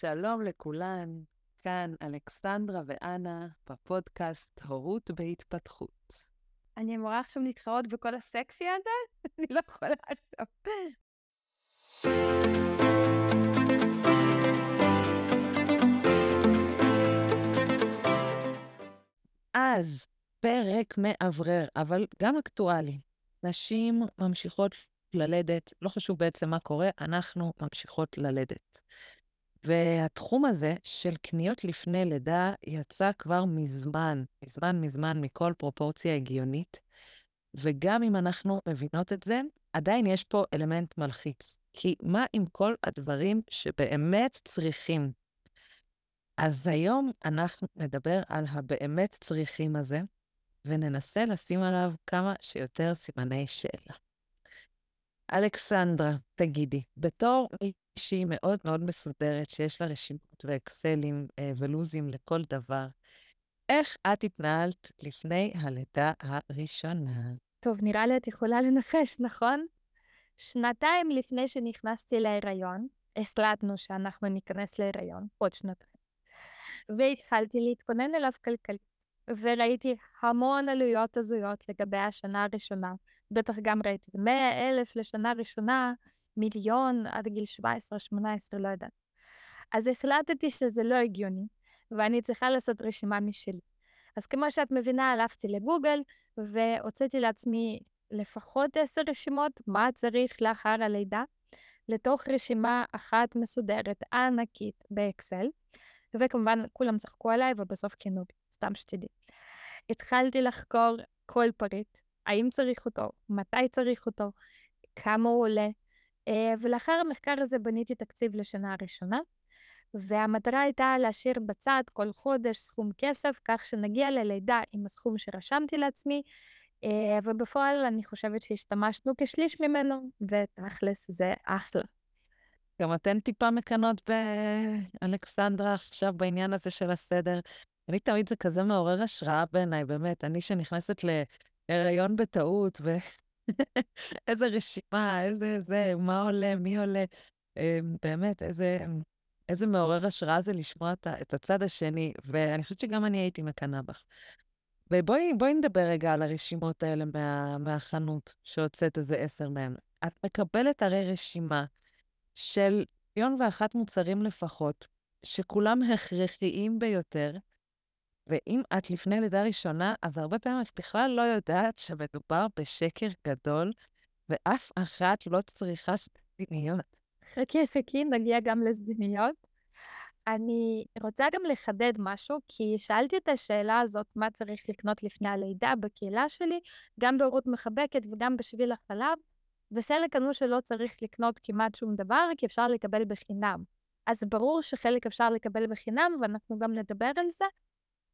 שלום לכולן, כאן אלכסנדרה ואנה בפודקאסט הורות בהתפתחות. אני אמורה עכשיו להתחרות בכל הסקסי הזה? אני לא יכולה עכשיו. אז, פרק מאוורר, אבל גם אקטואלי. נשים ממשיכות ללדת, לא חשוב בעצם מה קורה, אנחנו ממשיכות ללדת. והתחום הזה של קניות לפני לידה יצא כבר מזמן, מזמן מזמן מכל פרופורציה הגיונית, וגם אם אנחנו מבינות את זה, עדיין יש פה אלמנט מלחיץ. כי מה עם כל הדברים שבאמת צריכים? אז היום אנחנו נדבר על הבאמת צריכים הזה, וננסה לשים עליו כמה שיותר סימני שאלה. אלכסנדרה, תגידי, בתור מישהי מאוד מאוד מסודרת, שיש לה רשימות ואקסלים אה, ולוזים לכל דבר, איך את התנהלת לפני הלידה הראשונה? טוב, נראה לי את יכולה לנחש, נכון? שנתיים לפני שנכנסתי להיריון, החלטנו שאנחנו ניכנס להיריון, עוד שנתיים. והתחלתי להתכונן אליו כלכלית. וראיתי המון עלויות הזויות לגבי השנה הראשונה. בטח גם ראיתי 100 אלף לשנה ראשונה, מיליון עד גיל 17-18, לא יודעת. אז החלטתי שזה לא הגיוני, ואני צריכה לעשות רשימה משלי. אז כמו שאת מבינה, הלכתי לגוגל והוצאתי לעצמי לפחות עשר רשימות, מה צריך לאחר הלידה, לתוך רשימה אחת מסודרת, ענקית, באקסל. וכמובן, כולם צחקו עליי, ובסוף כינו בי, סתם שתדעי. התחלתי לחקור כל פריט, האם צריך אותו, מתי צריך אותו, כמה הוא עולה, ולאחר המחקר הזה בניתי תקציב לשנה הראשונה, והמטרה הייתה להשאיר בצד כל חודש סכום כסף, כך שנגיע ללידה עם הסכום שרשמתי לעצמי, אה, ובפועל אני חושבת שהשתמשנו כשליש ממנו, ותכלס זה אחלה. גם אתן טיפה מקנות באלכסנדרה עכשיו בעניין הזה של הסדר. אני תמיד זה כזה מעורר השראה בעיניי, באמת. אני שנכנסת להיריון בטעות, ואיזה רשימה, איזה זה, מה עולה, מי עולה. אמ, באמת, איזה, איזה מעורר השראה זה לשמוע את הצד השני, ואני חושבת שגם אני הייתי מקנאה בך. ובואי נדבר רגע על הרשימות האלה מה, מהחנות, שהוצאת איזה עשר מהן. את מקבלת הרי רשימה של מיליון ואחת מוצרים לפחות, שכולם הכרחיים ביותר, ואם את לפני לידה ראשונה, אז הרבה פעמים את בכלל לא יודעת שמדובר בשקר גדול, ואף אחת לא צריכה סדיניות. חכי, חכי, נגיע גם לסדיניות. אני רוצה גם לחדד משהו, כי שאלתי את השאלה הזאת, מה צריך לקנות לפני הלידה בקהילה שלי, גם בהורות מחבקת וגם בשביל החלב, וחלק ענו שלא צריך לקנות כמעט שום דבר, כי אפשר לקבל בחינם. אז ברור שחלק אפשר לקבל בחינם, ואנחנו גם נדבר על זה,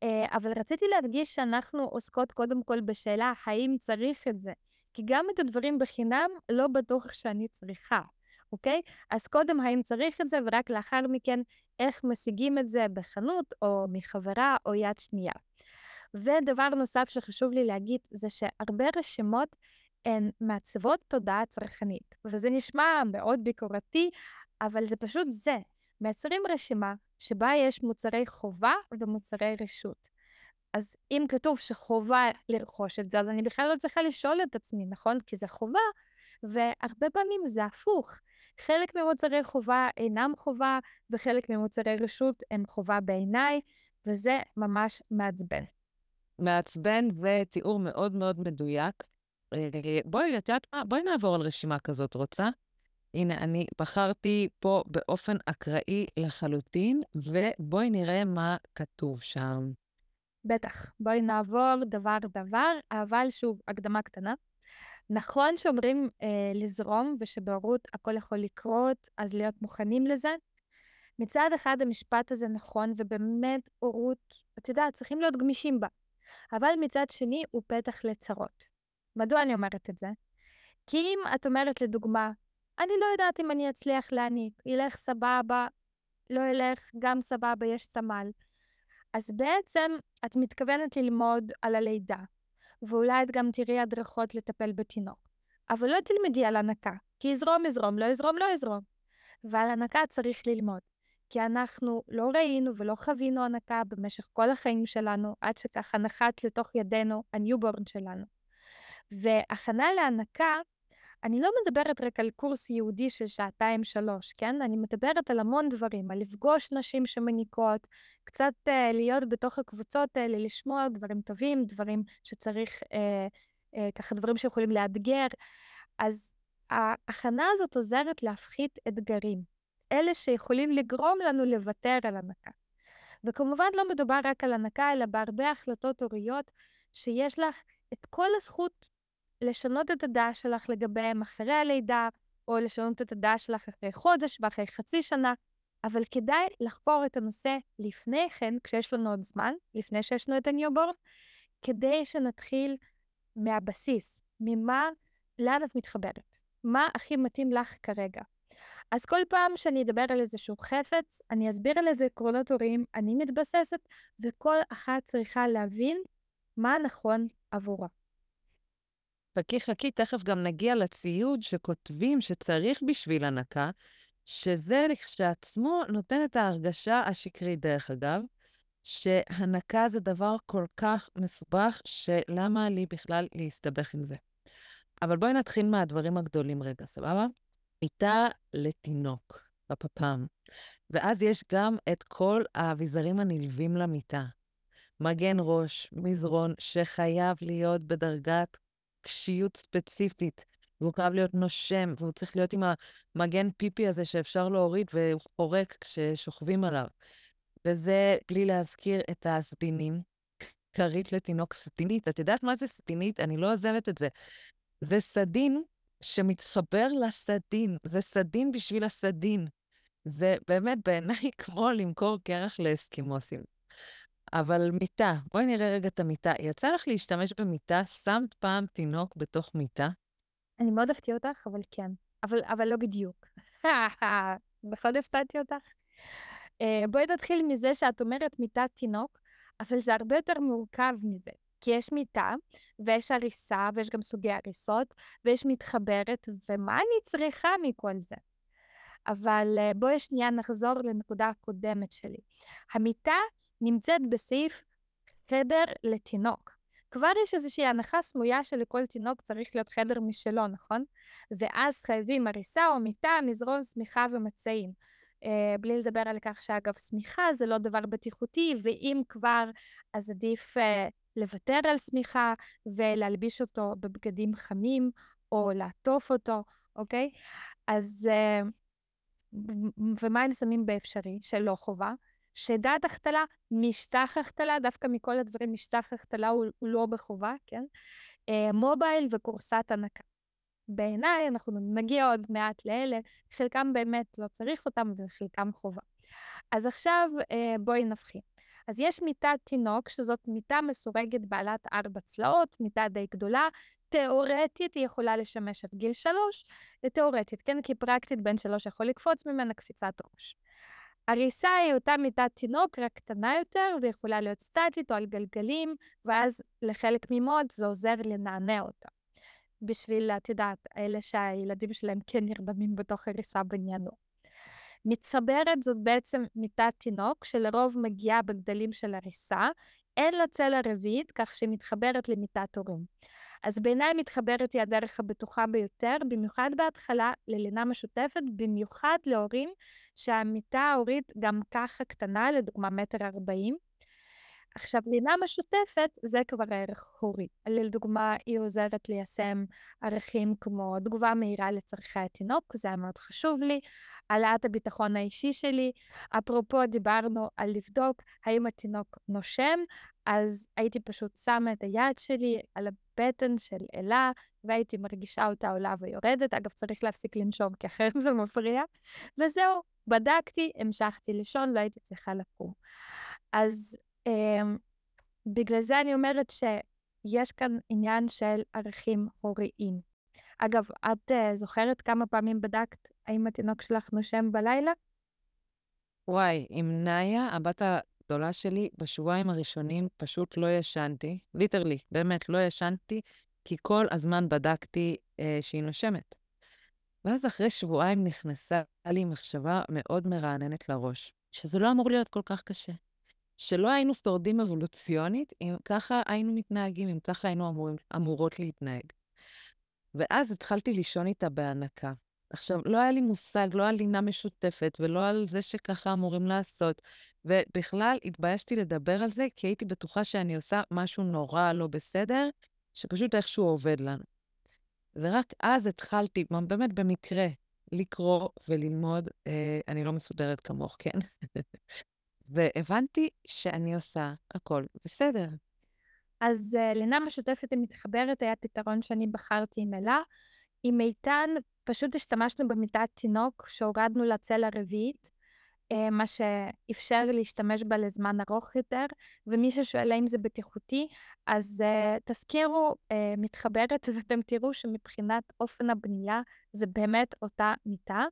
אבל רציתי להדגיש שאנחנו עוסקות קודם כל בשאלה האם צריך את זה, כי גם את הדברים בחינם לא בטוח שאני צריכה, אוקיי? אז קודם האם צריך את זה, ורק לאחר מכן איך משיגים את זה בחנות, או מחברה, או יד שנייה. ודבר נוסף שחשוב לי להגיד, זה שהרבה רשימות הן מעצבות תודעה צרכנית, וזה נשמע מאוד ביקורתי, אבל זה פשוט זה. מייצרים רשימה שבה יש מוצרי חובה ומוצרי רשות. אז אם כתוב שחובה לרכוש את זה, אז אני בכלל לא צריכה לשאול את עצמי, נכון? כי זה חובה, והרבה פעמים זה הפוך. חלק ממוצרי חובה אינם חובה, וחלק ממוצרי רשות הם חובה בעיניי, וזה ממש מעצבן. מעצבן ותיאור מאוד מאוד מדויק. אה, בואי, את יודעת מה? בואי נעבור על רשימה כזאת, רוצה? הנה, אני בחרתי פה באופן אקראי לחלוטין, ובואי נראה מה כתוב שם. בטח. בואי נעבור דבר-דבר, אבל שוב, הקדמה קטנה. נכון שאומרים אה, לזרום ושבהורות הכל יכול לקרות, אז להיות מוכנים לזה. מצד אחד המשפט הזה נכון, ובאמת הורות, את יודעת, צריכים להיות גמישים בה. אבל מצד שני הוא פתח לצרות. מדוע אני אומרת את זה? כי אם את אומרת לדוגמה, אני לא יודעת אם אני אצליח להעניק, ילך סבבה, לא ילך, גם סבבה, יש תמ"ל. אז בעצם את מתכוונת ללמוד על הלידה, ואולי את גם תראי הדרכות לטפל בתינוק. אבל לא תלמדי על הנקה, כי יזרום יזרום, לא יזרום לא יזרום. ועל הנקה צריך ללמוד. כי אנחנו לא ראינו ולא חווינו הנקה במשך כל החיים שלנו, עד שככה נחת לתוך ידינו ה newborn שלנו. והכנה להנקה, אני לא מדברת רק על קורס ייעודי של שעתיים-שלוש, כן? אני מדברת על המון דברים, על לפגוש נשים שמניקות, קצת אה, להיות בתוך הקבוצות האלה, לשמוע דברים טובים, דברים שצריך, אה, אה, ככה דברים שיכולים לאתגר. אז ההכנה הזאת עוזרת להפחית אתגרים, אלה שיכולים לגרום לנו לוותר על הנקה. וכמובן לא מדובר רק על הנקה, אלא בהרבה החלטות הוריות שיש לך את כל הזכות לשנות את הדעה שלך לגביהם אחרי הלידה, או לשנות את הדעה שלך אחרי חודש ואחרי חצי שנה, אבל כדאי לחקור את הנושא לפני כן, כשיש לנו עוד זמן, לפני שיש לנו את ה newborn, כדי שנתחיל מהבסיס, ממה, לאן את מתחברת, מה הכי מתאים לך כרגע. אז כל פעם שאני אדבר על איזשהו חפץ, אני אסביר על איזה עקרונות הוריים אני מתבססת, וכל אחת צריכה להבין מה נכון עבורה. חכי חכי, תכף גם נגיע לציוד שכותבים שצריך בשביל הנקה, שזה לכשעצמו נותן את ההרגשה השקרית, דרך אגב, שהנקה זה דבר כל כך מסובך, שלמה לי בכלל להסתבך עם זה. אבל בואי נתחיל מהדברים הגדולים רגע, סבבה? מיטה לתינוק, בפפ"ם. ואז יש גם את כל האביזרים הנלווים למיטה. מגן ראש, מזרון, שחייב להיות בדרגת קשיות ספציפית. והוא חייב להיות נושם, והוא צריך להיות עם המגן פיפי הזה שאפשר להוריד והוא חורק כששוכבים עליו. וזה בלי להזכיר את הסדינים. כרית לתינוק סדינית. את יודעת מה זה סדינית? אני לא עוזבת את זה. זה סדין שמתחבר לסדין. זה סדין בשביל הסדין. זה באמת בעיניי כמו למכור קרח לאסקימוסים. אבל מיטה, בואי נראה רגע את המיטה. יצא לך להשתמש במיטה? שמת פעם תינוק בתוך מיטה? אני מאוד אהבתי אותך, אבל כן. אבל, אבל לא בדיוק. בכל הפתעתי אותך. Uh, בואי נתחיל מזה שאת אומרת מיטת תינוק, אבל זה הרבה יותר מורכב מזה. כי יש מיטה, ויש הריסה, ויש גם סוגי הריסות, ויש מתחברת, ומה אני צריכה מכל זה? אבל uh, בואי שנייה נחזור לנקודה הקודמת שלי. המיטה נמצאת בסעיף חדר לתינוק. כבר יש איזושהי הנחה סמויה שלכל תינוק צריך להיות חדר משלו, נכון? ואז חייבים הריסה או מיטה, מזרון, שמיכה ומצעים. Uh, בלי לדבר על כך שאגב, שמיכה זה לא דבר בטיחותי, ואם כבר, אז עדיף uh, לוותר על שמיכה ולהלביש אותו בבגדים חמים, או לעטוף אותו, אוקיי? אז, uh, ומה הם שמים באפשרי, שלא חובה? שדעת החתלה, משטח החתלה, דווקא מכל הדברים משטח החתלה הוא, לא בחובה, כן? אה, מובייל וקורסת הנקה. בעיניי, אנחנו נגיע עוד מעט לאלה, חלקם באמת לא צריך אותם וחלקם חובה. אז עכשיו אה, בואי נבחין. אז יש מיטת תינוק, שזאת מיטה מסורגת בעלת ארבע צלעות, מיטה די גדולה. תיאורטית היא יכולה לשמש עד גיל שלוש, תיאורטית, כן? כי פרקטית בן שלוש יכול לקפוץ ממנה קפיצת ראש. הריסה היא אותה מיטת תינוק, רק קטנה יותר, ויכולה להיות סטטית או על גלגלים, ואז לחלק ממוד זה עוזר לנענע אותה. בשביל, את יודעת, אלה שהילדים שלהם כן נרדמים בתוך הריסה בניינו. מצטברת זאת בעצם מיטת תינוק, שלרוב מגיעה בגדלים של הריסה, אין לה צלע רביעית, כך שהיא מתחברת למיטת הורים. אז בעיניי מתחברת היא הדרך הבטוחה ביותר, במיוחד בהתחלה ללינה משותפת, במיוחד להורים שהמיטה ההורית גם ככה קטנה, לדוגמה מטר ארבעים. עכשיו, לינה משותפת זה כבר ערך הורי. לדוגמה, היא עוזרת ליישם ערכים כמו תגובה מהירה לצרכי התינוק, זה היה מאוד חשוב לי, העלאת הביטחון האישי שלי. אפרופו, דיברנו על לבדוק האם התינוק נושם, אז הייתי פשוט שמה את היד שלי על הבטן של אלה, והייתי מרגישה אותה עולה ויורדת. אגב, צריך להפסיק לנשום, כי אחרת זה מפריע. וזהו, בדקתי, המשכתי לישון, לא הייתי צריכה לקום. אז בגלל זה אני אומרת שיש כאן עניין של ערכים הוריים. אגב, את uh, זוכרת כמה פעמים בדקת האם התינוק שלך נושם בלילה? וואי, עם נאיה, הבת הגדולה שלי, בשבועיים הראשונים פשוט לא ישנתי, ליטרלי, באמת לא ישנתי, כי כל הזמן בדקתי אה, שהיא נושמת. ואז אחרי שבועיים נכנסה לי מחשבה מאוד מרעננת לראש. שזה לא אמור להיות כל כך קשה. שלא היינו שורדים אבולוציונית אם ככה היינו מתנהגים, אם ככה היינו אמורים, אמורות להתנהג. ואז התחלתי לישון איתה בהנקה. עכשיו, לא היה לי מושג, לא על לינה משותפת ולא על זה שככה אמורים לעשות. ובכלל, התביישתי לדבר על זה, כי הייתי בטוחה שאני עושה משהו נורא לא בסדר, שפשוט איכשהו עובד לנו. ורק אז התחלתי, באמת במקרה, לקרוא וללמוד. אה, אני לא מסודרת כמוך, כן? והבנתי שאני עושה הכל בסדר. אז uh, לינה משותפת ומתחברת היה פתרון שאני בחרתי עם אלה. עם איתן פשוט השתמשנו במיטת תינוק שהורדנו לצלע הרביעית, uh, מה שאפשר להשתמש בה לזמן ארוך יותר, ומי ששואל האם זה בטיחותי, אז uh, תזכירו uh, מתחברת ואתם תראו שמבחינת אופן הבנייה זה באמת אותה מיטה.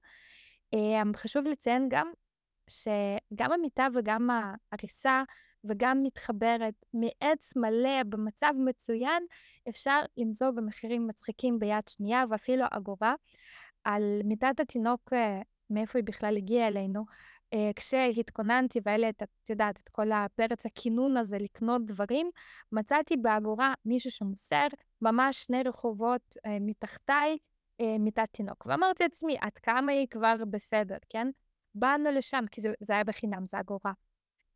Uh, חשוב לציין גם שגם המיטה וגם ההריסה וגם מתחברת מעץ מלא במצב מצוין, אפשר למצוא במחירים מצחיקים ביד שנייה ואפילו אגורה. על מיטת התינוק, אה, מאיפה היא בכלל הגיעה אלינו, אה, כשהתכוננתי והיה לי את, את יודעת, את כל הפרץ הכינון הזה לקנות דברים, מצאתי באגורה מישהו שמוסר, ממש שני רחובות אה, מתחתיי, מיטת תינוק. ואמרתי לעצמי, עד כמה היא כבר בסדר, כן? באנו לשם, כי זה, זה היה בחינם, זה אגורה.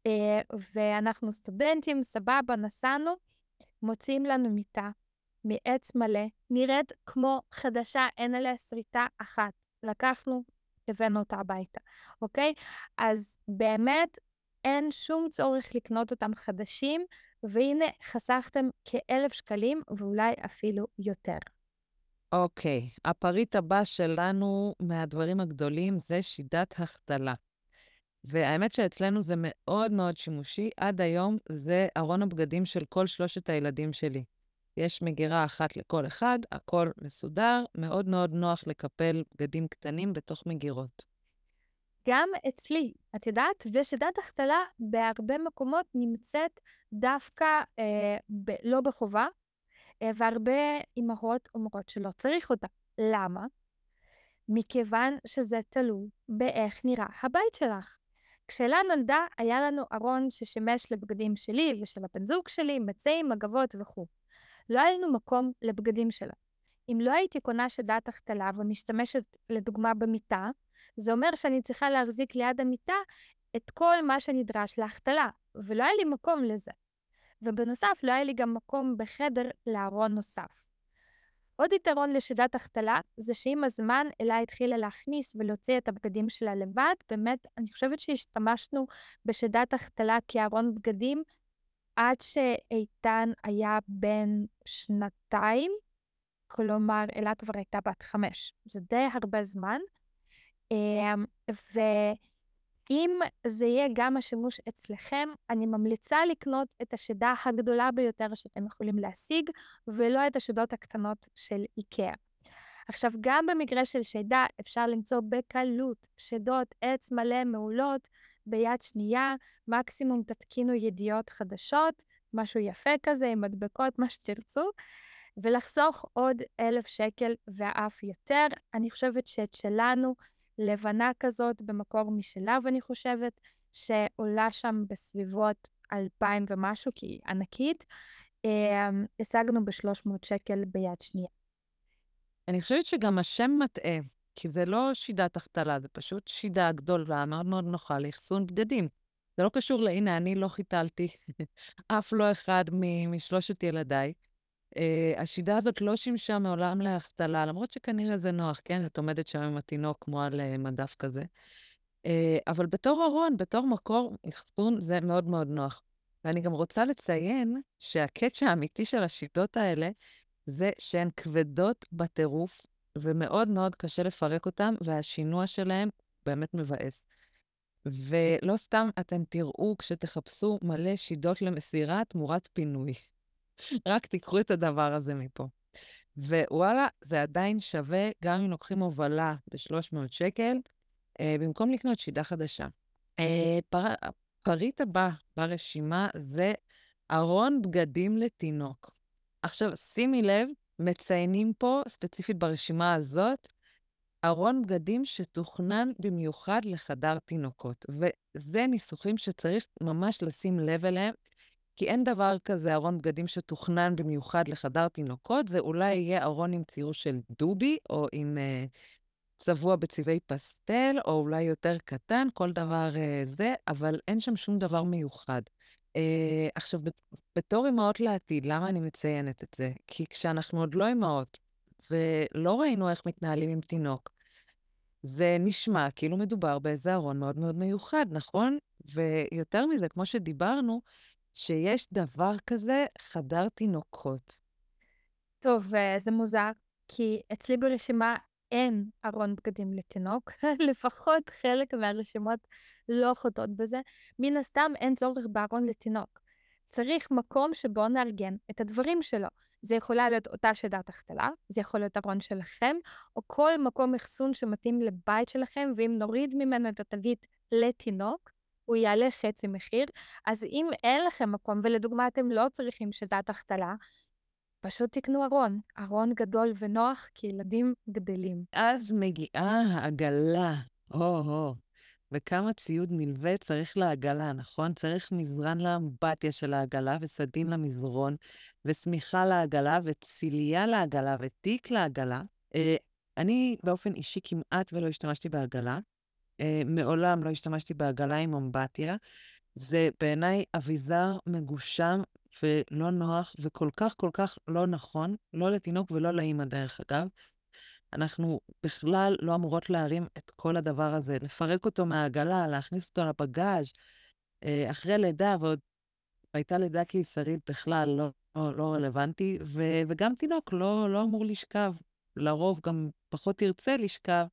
Uh, ואנחנו סטודנטים, סבבה, נסענו, מוציאים לנו מיטה מעץ מלא, נראית כמו חדשה, אין עליה שריטה אחת. לקחנו, הבאנו אותה הביתה, אוקיי? אז באמת אין שום צורך לקנות אותם חדשים, והנה חסכתם כאלף שקלים ואולי אפילו יותר. אוקיי, okay. הפריט הבא שלנו מהדברים הגדולים זה שידת החתלה. והאמת שאצלנו זה מאוד מאוד שימושי. עד היום זה ארון הבגדים של כל שלושת הילדים שלי. יש מגירה אחת לכל אחד, הכל מסודר, מאוד מאוד נוח לקפל בגדים קטנים בתוך מגירות. גם אצלי, את יודעת, ושידת החתלה בהרבה מקומות נמצאת דווקא אה, ב- לא בחובה, והרבה אימהות אומרות שלא צריך אותה. למה? מכיוון שזה תלוי באיך נראה הבית שלך. כשאלה נולדה, היה לנו ארון ששימש לבגדים שלי ושל הבן זוג שלי, מצעים, מגבות וכו'. לא היה לנו מקום לבגדים שלה. אם לא הייתי קונה שדת החתלה ומשתמשת לדוגמה במיטה, זה אומר שאני צריכה להחזיק ליד המיטה את כל מה שנדרש להחתלה, ולא היה לי מקום לזה. ובנוסף, לא היה לי גם מקום בחדר לארון נוסף. עוד יתרון לשידת החתלה זה שעם הזמן אלה התחילה להכניס ולהוציא את הבגדים שלה לבד. באמת, אני חושבת שהשתמשנו בשידת החתלה כארון בגדים עד שאיתן היה בן שנתיים, כלומר, אלה כבר הייתה בת חמש. זה די הרבה זמן. אמ, ו... אם זה יהיה גם השימוש אצלכם, אני ממליצה לקנות את השדה הגדולה ביותר שאתם יכולים להשיג, ולא את השדות הקטנות של איקאה. עכשיו, גם במקרה של שדה אפשר למצוא בקלות שדות עץ מלא מעולות ביד שנייה, מקסימום תתקינו ידיעות חדשות, משהו יפה כזה, עם מדבקות, מה שתרצו, ולחסוך עוד אלף שקל ואף יותר. אני חושבת שאת שלנו לבנה כזאת במקור משלה, ואני חושבת, שעולה שם בסביבות 2,000 ומשהו, כי היא ענקית. אמ, השגנו ב-300 שקל ביד שנייה. אני חושבת שגם השם מטעה, כי זה לא שידת החתלה, זה פשוט שידה גדולה, מאוד מאוד נוחה לאחסון בגדים. זה לא קשור להנה, אני לא חיתלתי אף לא אחד משלושת ילדיי. Uh, השידה הזאת לא שימשה מעולם להחתלה, למרות שכנראה זה נוח, כן? את עומדת שם עם התינוק כמו על uh, מדף כזה. Uh, אבל בתור ארון, בתור מקור אחסון, זה מאוד מאוד נוח. ואני גם רוצה לציין שהקאץ' האמיתי של השיטות האלה זה שהן כבדות בטירוף, ומאוד מאוד קשה לפרק אותן, והשינוע שלהן באמת מבאס. ולא סתם אתם תראו כשתחפשו מלא שידות למסירה תמורת פינוי. רק תיקחו את הדבר הזה מפה. ווואלה, זה עדיין שווה, גם אם לוקחים הובלה ב-300 שקל, אה, במקום לקנות שידה חדשה. אה, פר... הפריט הבא ברשימה זה ארון בגדים לתינוק. עכשיו, שימי לב, מציינים פה, ספציפית ברשימה הזאת, ארון בגדים שתוכנן במיוחד לחדר תינוקות. וזה ניסוחים שצריך ממש לשים לב אליהם, כי אין דבר כזה ארון בגדים שתוכנן במיוחד לחדר תינוקות, זה אולי יהיה ארון עם ציור של דובי, או עם uh, צבוע בצבעי פסטל, או אולי יותר קטן, כל דבר uh, זה, אבל אין שם שום דבר מיוחד. Uh, עכשיו, בתור אמהות לעתיד, למה אני מציינת את זה? כי כשאנחנו עוד לא אמהות, ולא ראינו איך מתנהלים עם תינוק, זה נשמע כאילו מדובר באיזה ארון מאוד מאוד מיוחד, נכון? ויותר מזה, כמו שדיברנו, שיש דבר כזה חדר תינוקות. טוב, אה, זה מוזר, כי אצלי ברשימה אין ארון בגדים לתינוק, לפחות חלק מהרשימות לא חוטאות בזה. מן הסתם אין צורך בארון לתינוק. צריך מקום שבו נארגן את הדברים שלו. זה יכולה להיות אותה שדת החתלה, זה יכול להיות ארון שלכם, או כל מקום אחסון שמתאים לבית שלכם, ואם נוריד ממנו את התווית לתינוק, הוא יעלה חצי מחיר. אז אם אין לכם מקום, ולדוגמה אתם לא צריכים שדת החתלה, פשוט תקנו ארון, ארון גדול ונוח, כי ילדים גדלים. אז מגיעה העגלה, הו-הו. וכמה ציוד נלווה צריך לעגלה, נכון? צריך מזרן לאמבטיה של העגלה, וסדין למזרון, ושמיכה לעגלה, וצילייה לעגלה, ותיק לעגלה. אה, אני באופן אישי כמעט ולא השתמשתי בעגלה. אה, מעולם לא השתמשתי בעגלה עם אמבטיה. זה בעיניי אביזר מגושם ולא נוח, וכל כך כל כך לא נכון, לא לתינוק ולא לאימא, דרך אגב. אנחנו בכלל לא אמורות להרים את כל הדבר הזה, לפרק אותו מהעגלה, להכניס אותו לבגאז' אה, אחרי לידה, ועוד הייתה לידה קיסרית בכלל לא, לא, לא רלוונטי, ו, וגם תינוק לא, לא אמור לשכב. לרוב גם פחות ירצה לשכב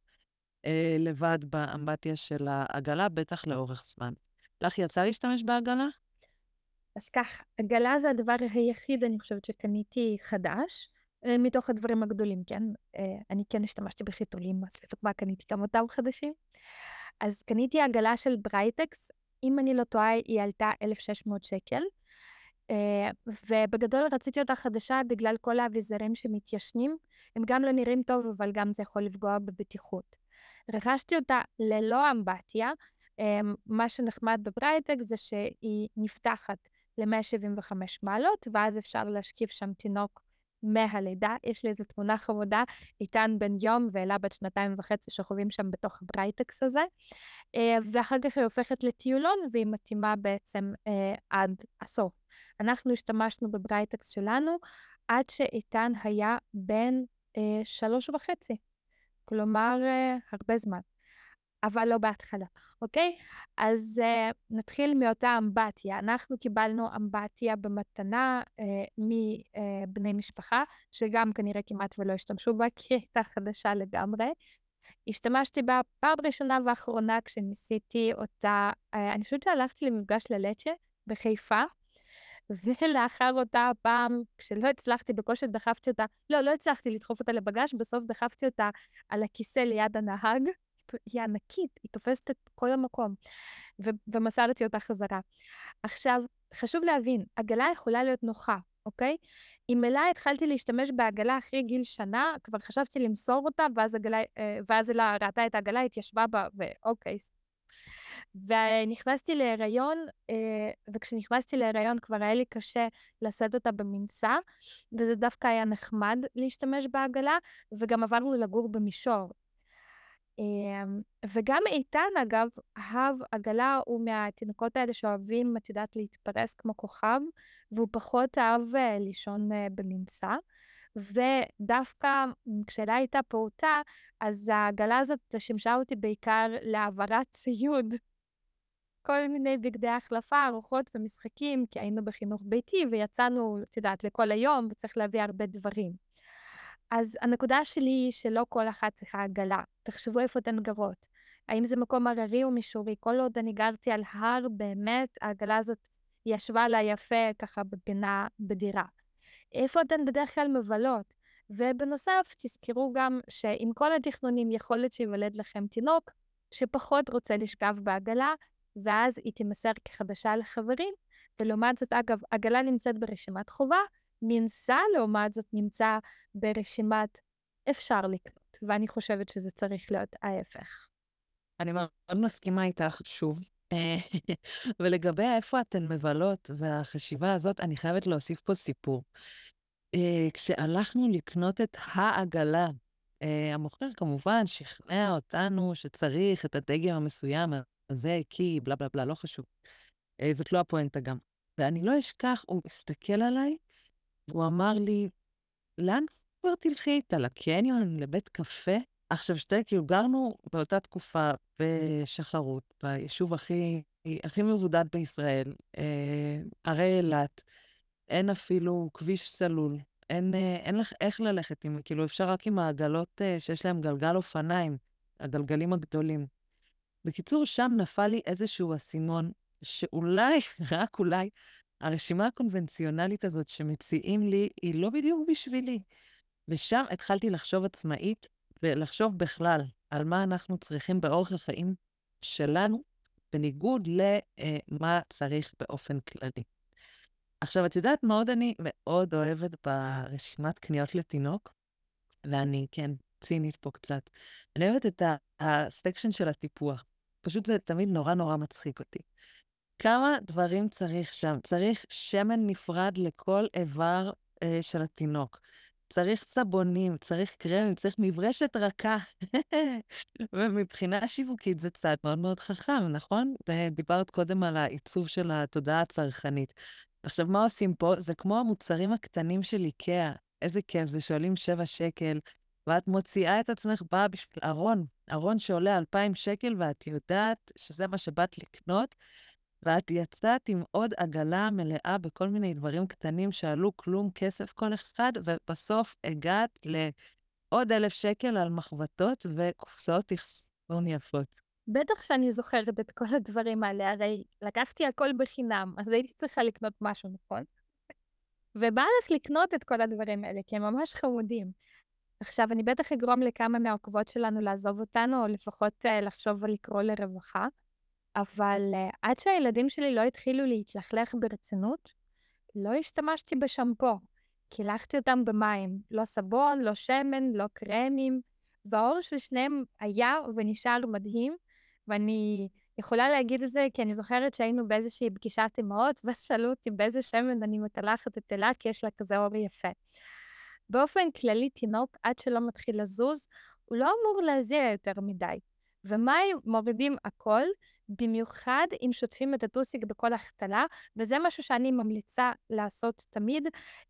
אה, לבד באמבטיה של העגלה, בטח לאורך זמן. לך יצא להשתמש בעגלה? אז ככה, עגלה זה הדבר היחיד, אני חושבת, שקניתי חדש. אה, מתוך הדברים הגדולים, כן? אה, אני כן השתמשתי בחיתולים, אז לדוגמה קניתי גם אותם חדשים. אז קניתי עגלה של Britax, אם אני לא טועה, היא עלתה 1,600 שקל. אה, ובגדול רציתי אותה חדשה בגלל כל האביזרים שמתיישנים. הם גם לא נראים טוב, אבל גם זה יכול לפגוע בבטיחות. רכשתי אותה ללא אמבטיה. מה שנחמד ב Britax זה שהיא נפתחת ל-175 מעלות, ואז אפשר להשכיב שם תינוק מהלידה. יש לי איזו תמונה חמודה, איתן בן יום ואלה בת שנתיים וחצי שחווים שם בתוך ה Britax הזה. אה, ואחר כך היא הופכת לטיולון והיא מתאימה בעצם אה, עד הסוף. אנחנו השתמשנו בברייטקס שלנו עד שאיתן היה בן אה, שלוש וחצי. כלומר, הרבה זמן. אבל לא בהתחלה, אוקיי? אז uh, נתחיל מאותה אמבטיה. אנחנו קיבלנו אמבטיה במתנה uh, מבני משפחה, שגם כנראה כמעט ולא השתמשו בה, כי היא הייתה חדשה לגמרי. השתמשתי בה פעם ראשונה ואחרונה כשניסיתי אותה, uh, אני חושבת שהלכתי למפגש ללצ'ה בחיפה, ולאחר אותה פעם, כשלא הצלחתי, בקושי דחפתי אותה, לא, לא הצלחתי לדחוף אותה לבגש, בסוף דחפתי אותה על הכיסא ליד הנהג. היא ענקית, היא תופסת את כל המקום. ו- ומסרתי אותה חזרה. עכשיו, חשוב להבין, עגלה יכולה להיות נוחה, אוקיי? אם אלה התחלתי להשתמש בעגלה אחרי גיל שנה, כבר חשבתי למסור אותה, ואז, עגלה, אה, ואז אלה ראתה את העגלה, התיישבה בה, ואוקיי. ונכנסתי להיריון, אה, וכשנכנסתי להיריון כבר היה לי קשה לשאת אותה במנסה, וזה דווקא היה נחמד להשתמש בעגלה, וגם עברנו לגור במישור. אמ, וגם איתן, אגב, אהב עגלה, הוא מהתינוקות האלה שאוהבים, את יודעת, להתפרס כמו כוכב, והוא פחות אהב אה, לישון אה, במנסה. ודווקא כשאלה הייתה פעוטה, אז העגלה הזאת שימשה אותי בעיקר להעברת ציוד. כל מיני בגדי החלפה, ארוחות ומשחקים, כי היינו בחינוך ביתי ויצאנו, את יודעת, לכל היום, וצריך להביא הרבה דברים. אז הנקודה שלי היא שלא כל אחת צריכה עגלה. תחשבו איפה אתן גרות. האם זה מקום הררי או מישורי? כל עוד אני גרתי על הר, באמת, העגלה הזאת ישבה לה יפה ככה בפינה בדירה. איפה אתן בדרך כלל מבלות? ובנוסף, תזכרו גם שעם כל התכנונים יכול להיות שיוולד לכם תינוק שפחות רוצה לשכב בעגלה, ואז היא תימסר כחדשה לחברים, ולעומת זאת, אגב, עגלה נמצאת ברשימת חובה, מנסה, לעומת זאת, נמצא ברשימת אפשר לקנות. ואני חושבת שזה צריך להיות ההפך. אני מאוד מסכימה איתך, שוב. ולגבי איפה אתן מבלות והחשיבה הזאת, אני חייבת להוסיף פה סיפור. אה, כשהלכנו לקנות את העגלה, אה, המוכר כמובן שכנע אותנו שצריך את הדגם המסוים הזה, כי בלה בלה בלה, לא חשוב. אה, זאת לא הפואנטה גם. ואני לא אשכח, הוא הסתכל עליי, והוא אמר לי, לאן כבר תלכי איתה? לקניון? לבית קפה? עכשיו, שתי, כאילו, גרנו באותה תקופה בשחרות, ביישוב הכי, הכי מבודד בישראל, אה, הרי אילת, אין אפילו כביש סלול, אין, אה, אין לך איך ללכת עם, כאילו, אפשר רק עם העגלות אה, שיש להן גלגל אופניים, הגלגלים הגדולים. בקיצור, שם נפל לי איזשהו אסימון, שאולי, רק אולי, הרשימה הקונבנציונלית הזאת שמציעים לי, היא לא בדיוק בשבילי. ושם התחלתי לחשוב עצמאית, ולחשוב בכלל על מה אנחנו צריכים באורח החיים שלנו, בניגוד למה אה, צריך באופן כללי. עכשיו, את יודעת מה עוד אני מאוד אוהבת ברשימת קניות לתינוק? ואני, כן, צינית פה קצת. אני אוהבת את הסקשן של הטיפוח. פשוט זה תמיד נורא נורא מצחיק אותי. כמה דברים צריך שם? צריך שמן נפרד לכל איבר אה, של התינוק. צריך סבונים, צריך קרמים, צריך מברשת רכה. ומבחינה שיווקית זה צעד מאוד מאוד חכם, נכון? דיברת קודם על העיצוב של התודעה הצרכנית. עכשיו, מה עושים פה? זה כמו המוצרים הקטנים של איקאה. איזה כיף, זה שואלים שבע שקל, ואת מוציאה את עצמך, באה בשביל ארון, ארון שעולה אלפיים שקל, ואת יודעת שזה מה שבאת לקנות, ואת יצאת עם עוד עגלה מלאה בכל מיני דברים קטנים שעלו כלום כסף כל אחד, ובסוף הגעת לעוד אלף שקל על מחבטות וקופסאות אחסון יפות. בטח שאני זוכרת את כל הדברים האלה, הרי לקחתי הכל בחינם, אז הייתי צריכה לקנות משהו, נכון? ובא לך לקנות את כל הדברים האלה, כי הם ממש חמודים. עכשיו, אני בטח אגרום לכמה מהעוקבות שלנו לעזוב אותנו, או לפחות uh, לחשוב ולקרוא לרווחה, אבל uh, עד שהילדים שלי לא התחילו להתלכלך ברצינות, לא השתמשתי בשמפו. קילחתי אותם במים, לא סבון, לא שמן, לא קרמים, והאור של שניהם היה ונשאר מדהים, ואני יכולה להגיד את זה כי אני זוכרת שהיינו באיזושהי פגישת אמהות, ואז שאלו אותי באיזה שמן אני מקלחת את אלה, כי יש לה כזה אור יפה. באופן כללי, תינוק, עד שלא מתחיל לזוז, הוא לא אמור להזיע יותר מדי. ומים מורידים הכל, במיוחד אם שוטפים את הטוסיק בכל החתלה, וזה משהו שאני ממליצה לעשות תמיד.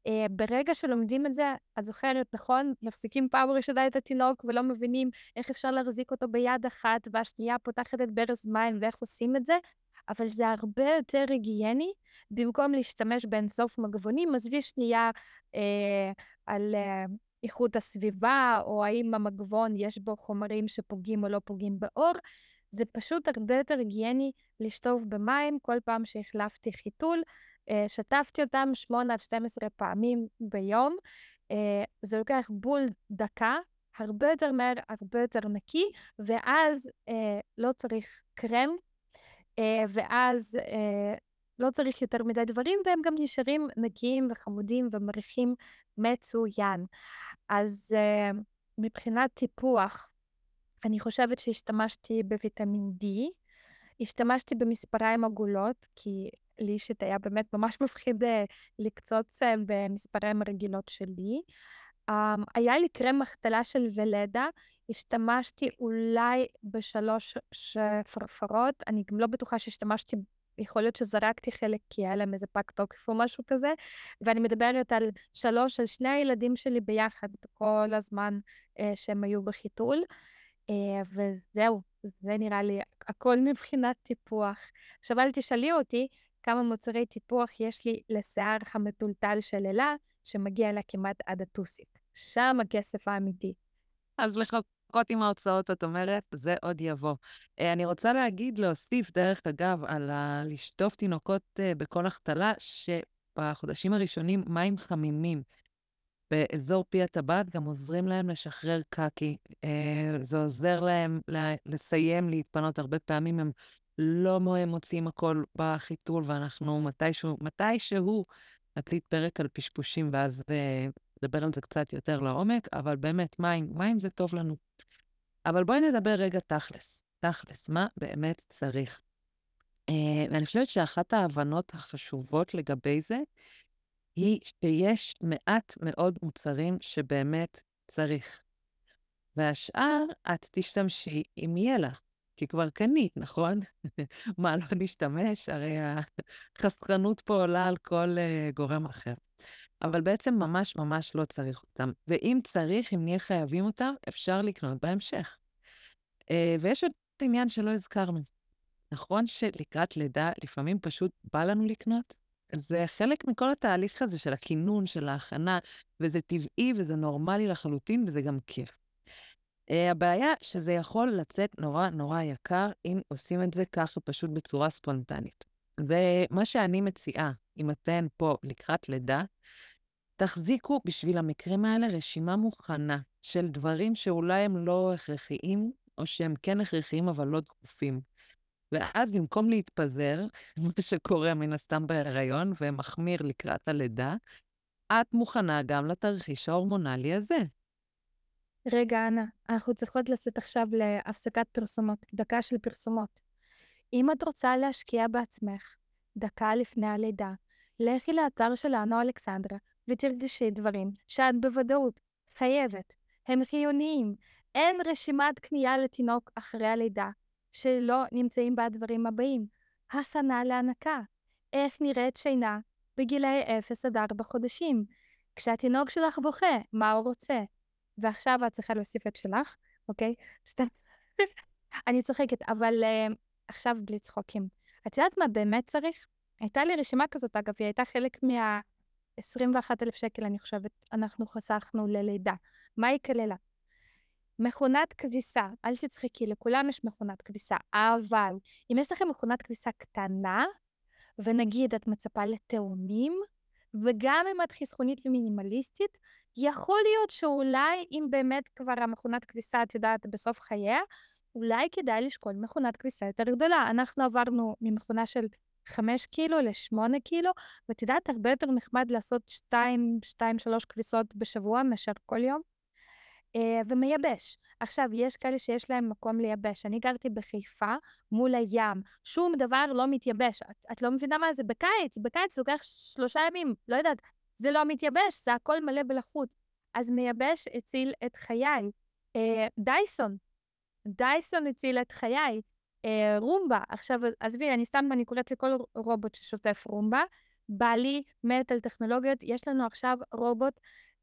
אה, ברגע שלומדים את זה, את זוכרת, נכון? מחזיקים פעם ראשונה את התינוק ולא מבינים איך אפשר להחזיק אותו ביד אחת, והשנייה פותחת את ברז מים ואיך עושים את זה, אבל זה הרבה יותר היגייני, במקום להשתמש באינסוף מגבונים, עזבי שנייה אה, על... אה, איכות הסביבה, או האם המגבון יש בו חומרים שפוגעים או לא פוגעים באור, זה פשוט הרבה יותר היגייני לשטוף במים כל פעם שהחלפתי חיתול. אה, שטפתי אותם 8 עד 12 פעמים ביום. אה, זה לוקח בול דקה, הרבה יותר מהר, הרבה יותר נקי, ואז אה, לא צריך קרם, ואז לא צריך יותר מדי דברים, והם גם נשארים נקיים וחמודים ומריחים מצוין. אז מבחינת טיפוח, אני חושבת שהשתמשתי בוויטמין D, השתמשתי במספריים עגולות, כי לי אישית היה באמת ממש מפחיד אה, לקצוץ אה, במספריים הרגילות שלי. Um, היה לי קרם החתלה של ולדה, השתמשתי אולי בשלוש שפרפרות, אני גם לא בטוחה שהשתמשתי, יכול להיות שזרקתי חלק כי היה להם איזה פג תוקף או משהו כזה, ואני מדברת על שלוש, על שני הילדים שלי ביחד בכל הזמן uh, שהם היו בחיתול. וזהו, זה נראה לי הכל מבחינת טיפוח. עכשיו אל תשאלי אותי כמה מוצרי טיפוח יש לי לשיער המטולטל של אלה, שמגיע לה כמעט עד הטוסיק. שם הכסף האמיתי. אז לחכות עם ההוצאות, את אומרת, זה עוד יבוא. אה, אני רוצה להגיד, להוסיף, דרך אגב, על ה... לשטוף תינוקות אה, בכל החתלה, שבחודשים הראשונים מים חמימים. באזור פי הטבעת גם עוזרים להם לשחרר קקי. אה, זה עוזר להם לסיים, להתפנות. הרבה פעמים הם לא מוצאים הכל בחיתול, ואנחנו מתישהו, מתישהו נקליט פרק על פשפושים, ואז נדבר על זה קצת יותר לעומק, אבל באמת, מים, מים זה טוב לנו. אבל בואי נדבר רגע תכלס. תכלס, מה באמת צריך? Uh, ואני חושבת שאחת ההבנות החשובות לגבי זה, היא שיש מעט מאוד מוצרים שבאמת צריך. והשאר, את תשתמשי אם יהיה לך, כי כבר קנית, נכון? מה, לא נשתמש? הרי החסכנות פה עולה על כל uh, גורם אחר. אבל בעצם ממש ממש לא צריך אותם. ואם צריך, אם נהיה חייבים אותם, אפשר לקנות בהמשך. Uh, ויש עוד עניין שלא הזכרנו. נכון שלקראת לידה לפעמים פשוט בא לנו לקנות? זה חלק מכל התהליך הזה של הכינון, של ההכנה, וזה טבעי וזה נורמלי לחלוטין, וזה גם כיף. Uh, הבעיה שזה יכול לצאת נורא נורא יקר אם עושים את זה ככה פשוט בצורה ספונטנית. ומה שאני מציעה, אם אתן פה לקראת לידה, תחזיקו בשביל המקרים האלה רשימה מוכנה של דברים שאולי הם לא הכרחיים, או שהם כן הכרחיים אבל לא דחופים. ואז במקום להתפזר, מה שקורה מן הסתם בהיריון ומחמיר לקראת הלידה, את מוכנה גם לתרחיש ההורמונלי הזה. רגע, אנה, אנחנו צריכות לצאת עכשיו להפסקת פרסומות, דקה של פרסומות. אם את רוצה להשקיע בעצמך, דקה לפני הלידה, לכי לאתר שלנו, אלכסנדרה, ותרגשי דברים שאת בוודאות חייבת. הם חיוניים. אין רשימת קנייה לתינוק אחרי הלידה שלא נמצאים בה הדברים הבאים. הכנה להנקה. איך נראית שינה בגילאי 0 עד 4 חודשים. כשהתינוק שלך בוכה, מה הוא רוצה? ועכשיו את צריכה להוסיף את שלך, אוקיי? סתם. אני צוחקת, אבל uh, עכשיו בלי צחוקים. את יודעת מה באמת צריך? הייתה לי רשימה כזאת, אגב, היא הייתה חלק מה... 21,000 שקל, אני חושבת, אנחנו חסכנו ללידה. מה היא כללה? מכונת כביסה, אל תצחקי, לכולם יש מכונת כביסה, אבל אם יש לכם מכונת כביסה קטנה, ונגיד את מצפה לתאומים, וגם אם את חסכונית ומינימליסטית, יכול להיות שאולי אם באמת כבר המכונת כביסה, את יודעת, בסוף חייה, אולי כדאי לשקול מכונת כביסה יותר גדולה. אנחנו עברנו ממכונה של 5 קילו ל-8 קילו, ואת יודעת, הרבה יותר נחמד לעשות 2, 2, 3 כביסות בשבוע מאשר כל יום. Uh, ומייבש. עכשיו, יש כאלה שיש להם מקום לייבש. אני גרתי בחיפה מול הים, שום דבר לא מתייבש. את, את לא מבינה מה זה? בקיץ, בקיץ לוקח שלושה ימים, לא יודעת, זה לא מתייבש, זה הכל מלא בלחות. אז מייבש הציל את חיי. Uh, דייסון, דייסון הציל את חיי. אה, רומבה. עכשיו, עזבי, אני סתם, אני קוראת לכל רובוט ששוטף רומבה. בעלי מת על טכנולוגיות, יש לנו עכשיו רובוט,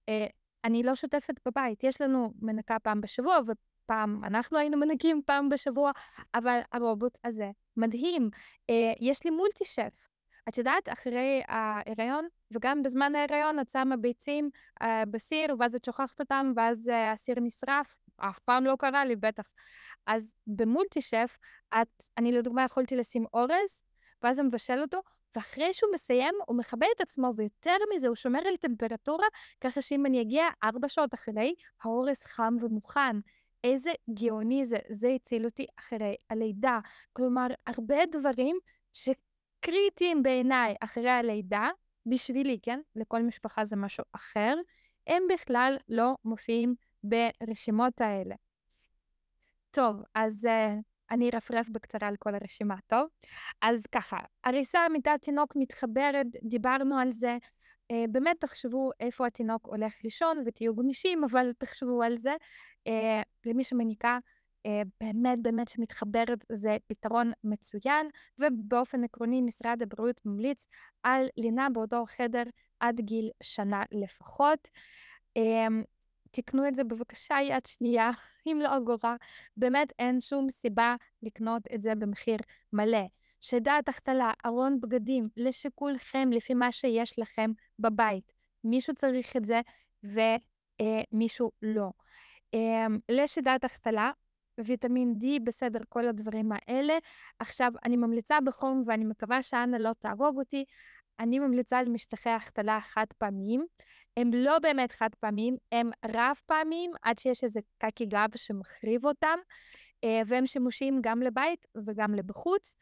אה, אני לא שוטפת בבית, יש לנו מנקה פעם בשבוע, ופעם אנחנו היינו מנקים פעם בשבוע, אבל הרובוט הזה מדהים. אה, יש לי מולטי שף. את יודעת, אחרי ההיריון, וגם בזמן ההיריון את שמה ביצים אה, בסיר, ואז את שוכחת אותם, ואז אה, הסיר נשרף. אף פעם לא קרה לי, בטח. אז במולטי שף, את, אני לדוגמה יכולתי לשים אורז, ואז הוא מבשל אותו, ואחרי שהוא מסיים, הוא מכבה את עצמו, ויותר מזה, הוא שומר על טמפרטורה, ככה שאם אני אגיע ארבע שעות אחרי, האורז חם ומוכן. איזה גאוני זה, זה הציל אותי אחרי הלידה. כלומר, הרבה דברים שקריטיים בעיניי אחרי הלידה, בשבילי, כן? לכל משפחה זה משהו אחר, הם בכלל לא מופיעים ברשימות האלה. טוב, אז uh, אני ארפרף בקצרה על כל הרשימה, טוב? אז ככה, הריסה מיטת תינוק מתחברת, דיברנו על זה. Uh, באמת תחשבו איפה התינוק הולך לישון ותהיו גמישים, אבל תחשבו על זה. Uh, למי שמניקה, uh, באמת באמת שמתחברת זה פתרון מצוין, ובאופן עקרוני משרד הבריאות ממליץ על לינה באותו חדר עד גיל שנה לפחות. תקנו את זה בבקשה יד שנייה, אם לא אגורה. באמת אין שום סיבה לקנות את זה במחיר מלא. שדעת החתלה, ארון בגדים, לשיקולכם לפי מה שיש לכם בבית. מישהו צריך את זה ומישהו אה, לא. אה, לשדעת החתלה, ויטמין D, בסדר, כל הדברים האלה. עכשיו, אני ממליצה בחום, ואני מקווה שאנה לא תהרוג אותי, אני ממליצה על משטחי החתלה חד פעמיים. הם לא באמת חד פעמיים, הם רב פעמיים, עד שיש איזה קקי גב שמחריב אותם, אה, והם שימושיים גם לבית וגם לבחוץ.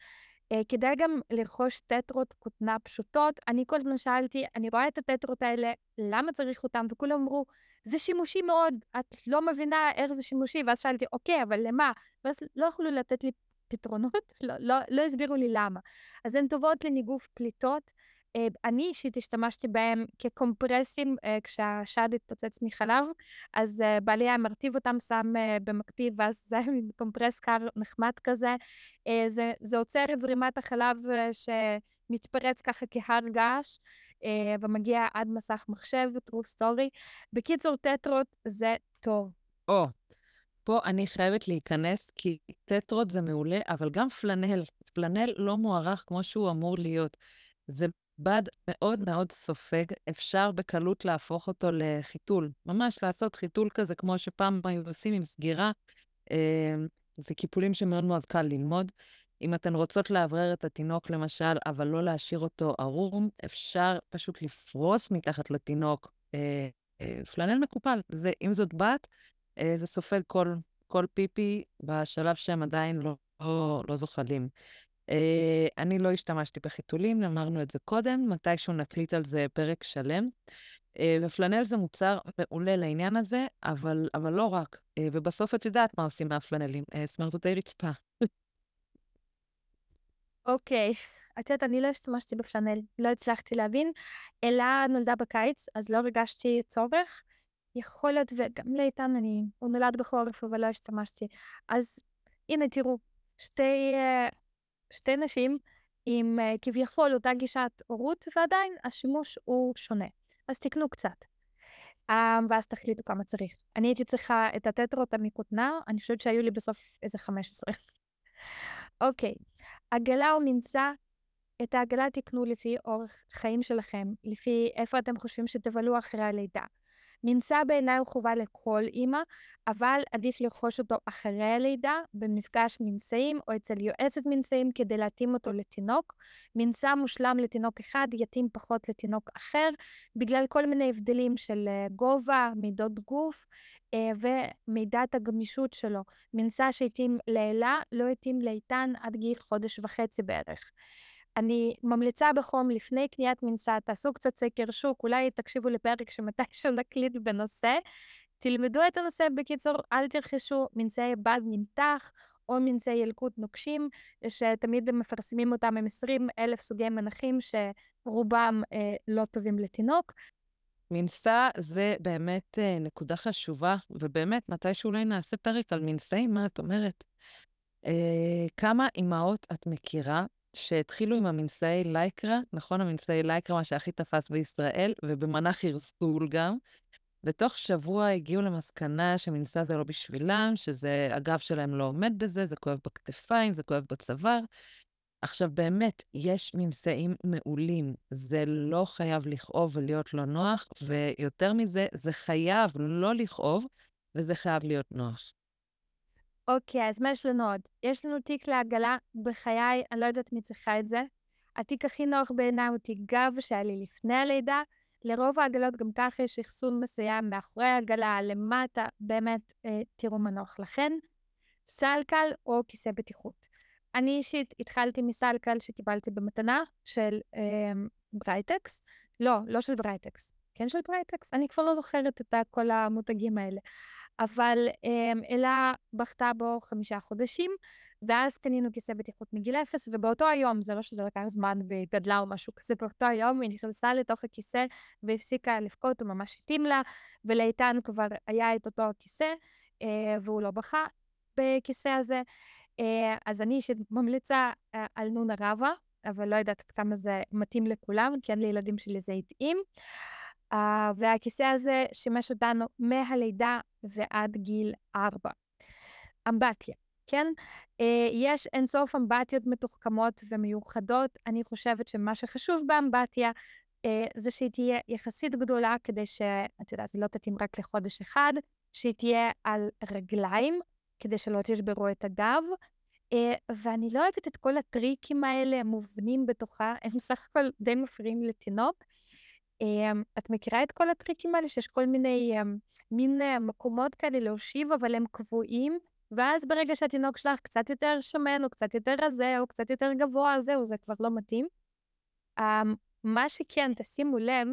אה, כדאי גם לרכוש טטרות כותנה פשוטות. אני כל הזמן שאלתי, אני רואה את הטטרות האלה, למה צריך אותם? וכולם אמרו, זה שימושי מאוד, את לא מבינה איך זה שימושי. ואז שאלתי, אוקיי, אבל למה? ואז לא יכלו לתת לי פתרונות, לא, לא, לא הסבירו לי למה. אז הן טובות לניגוף פליטות. אה, אני אישית השתמשתי בהם כקומפרסים uh, כשהשד התפוצץ מחלב, אז uh, בעלי היה מרטיב אותם, שם במקפיא, ואז זה היה מין קומפרס קר נחמד כזה. זה, זה עוצר את זרימת החלב שמתפרץ ככה כהר געש, ומגיע עד מסך מחשב, true story. בקיצור, טטרות זה טוב. או, oh, פה אני חייבת להיכנס, כי טטרות זה מעולה, אבל גם פלנל. פלנל לא מוערך כמו שהוא אמור להיות. זה בד מאוד מאוד סופג, אפשר בקלות להפוך אותו לחיתול. ממש לעשות חיתול כזה, כמו שפעם היו עושים עם סגירה. אה, זה קיפולים שמאוד מאוד קל ללמוד. אם אתן רוצות לאוורר את התינוק, למשל, אבל לא להשאיר אותו ערום, אפשר פשוט לפרוס מתחת לתינוק אה, אה, פלנל מקופל. זה, אם זאת בת, אה, זה סופג כל, כל פיפי בשלב שהם עדיין לא, לא, לא זוחלים. אה, אני לא השתמשתי בחיתולים, אמרנו את זה קודם, מתישהו נקליט על זה פרק שלם. אה, ופלנל זה מוצר מעולה לעניין הזה, אבל, אבל לא רק. אה, ובסוף את יודעת מה עושים מהפלנלים, סמרטוטי רצפה. אוקיי, את יודעת, אני לא השתמשתי בפלנל, לא הצלחתי להבין. אלה נולדה בקיץ, אז לא הרגשתי צורך. יכול להיות, וגם לאיתן, אני, הוא נולד בחורף, אבל לא השתמשתי. אז הנה, תראו, שתי שתי נשים עם uh, כביכול אותה גישת הורות, ועדיין השימוש הוא שונה. אז תקנו קצת. Um, ואז תחליטו כמה צריך. אני הייתי צריכה את הטטרות המכותנה, אני חושבת שהיו לי בסוף איזה 15. אוקיי, okay. עגלה או מנסה, את העגלה תקנו לפי אורך חיים שלכם, לפי איפה אתם חושבים שתבלו אחרי הלידה. מנסה בעיניי הוא חובה לכל אימא, אבל עדיף לרכוש אותו אחרי הלידה, במפגש מנשאים או אצל יועצת מנשאים כדי להתאים אותו לתינוק. מנסה מושלם לתינוק אחד יתאים פחות לתינוק אחר, בגלל כל מיני הבדלים של אה, גובה, מידות גוף אה, ומידת הגמישות שלו. מנסה שהתאים לאלה לא התאים לאיתן עד גיל חודש וחצי בערך. אני ממליצה בחום לפני קניית מנסה, תעשו קצת סקר שוק, אולי תקשיבו לפרק שמתישהו נקליט בנושא. תלמדו את הנושא, בקיצור, אל תרכשו מנסי בד נמתח או מנסי ילקוט נוקשים, שתמיד מפרסמים אותם עם 20 אלף סוגי מנחים שרובם אה, לא טובים לתינוק. מנסה זה באמת אה, נקודה חשובה, ובאמת, מתישהו אולי נעשה פרק על מנסי, מה את אומרת? אה, כמה אימהות את מכירה שהתחילו עם המנשאי לייקרה, נכון? המנשאי לייקרה, מה שהכי תפס בישראל, ובמנח חרסול גם. ותוך שבוע הגיעו למסקנה שמנסה זה לא בשבילם, שזה, הגב שלהם לא עומד בזה, זה כואב בכתפיים, זה כואב בצוואר. עכשיו, באמת, יש ממצאים מעולים. זה לא חייב לכאוב ולהיות לא נוח, ויותר מזה, זה חייב לא לכאוב, וזה חייב להיות נוח. אוקיי, אז מה יש לנו עוד? יש לנו תיק לעגלה, בחיי, אני לא יודעת מי צריכה את זה. התיק הכי נוח בעיניי הוא תיק גב שהיה לי לפני הלידה. לרוב העגלות גם ככה יש אחסון מסוים מאחורי העגלה, למטה, באמת, אה, תראו מה נוח לכן. סלקל או כיסא בטיחות. אני אישית התחלתי מסלקל שקיבלתי במתנה של אה, Britax. לא, לא של Britax. כן של Britax? אני כבר לא זוכרת את כל המותגים האלה. אבל אמ, אלה בכתה בו חמישה חודשים, ואז קנינו כיסא בטיחות מגיל אפס, ובאותו היום, זה לא שזה לקח זמן והיא גדלה או משהו כזה, באותו היום היא נכנסה לתוך הכיסא והפסיקה לבכות, הוא ממש התאים לה, ולאיתן כבר היה את אותו הכיסא, אה, והוא לא בכה בכיסא הזה. אה, אז אני אישית ממליצה אה, על נונה רבה, אבל לא יודעת עד כמה זה מתאים לכולם, אין לילדים שלי זה התאים. Uh, והכיסא הזה שימש אותנו מהלידה ועד גיל ארבע. אמבטיה, כן? Uh, יש אינסוף אמבטיות מתוחכמות ומיוחדות. אני חושבת שמה שחשוב באמבטיה uh, זה שהיא תהיה יחסית גדולה, כדי שאת יודעת, היא לא תתאים רק לחודש אחד, שהיא תהיה על רגליים, כדי שלא תשברו את הגב. Uh, ואני לא אוהבת את כל הטריקים האלה המובנים בתוכה, הם סך הכל די מפריעים לתינוק. אמ, את מכירה את כל הטריקים האלה שיש כל מיני אמ, מין אה, מקומות כאלה להושיב, אבל הם קבועים, ואז ברגע שהתינוק שלך קצת יותר שמן, או קצת יותר רזה, או קצת יותר גבוה, זהו, זה כבר לא מתאים. Um, מה שכן, תשימו לב,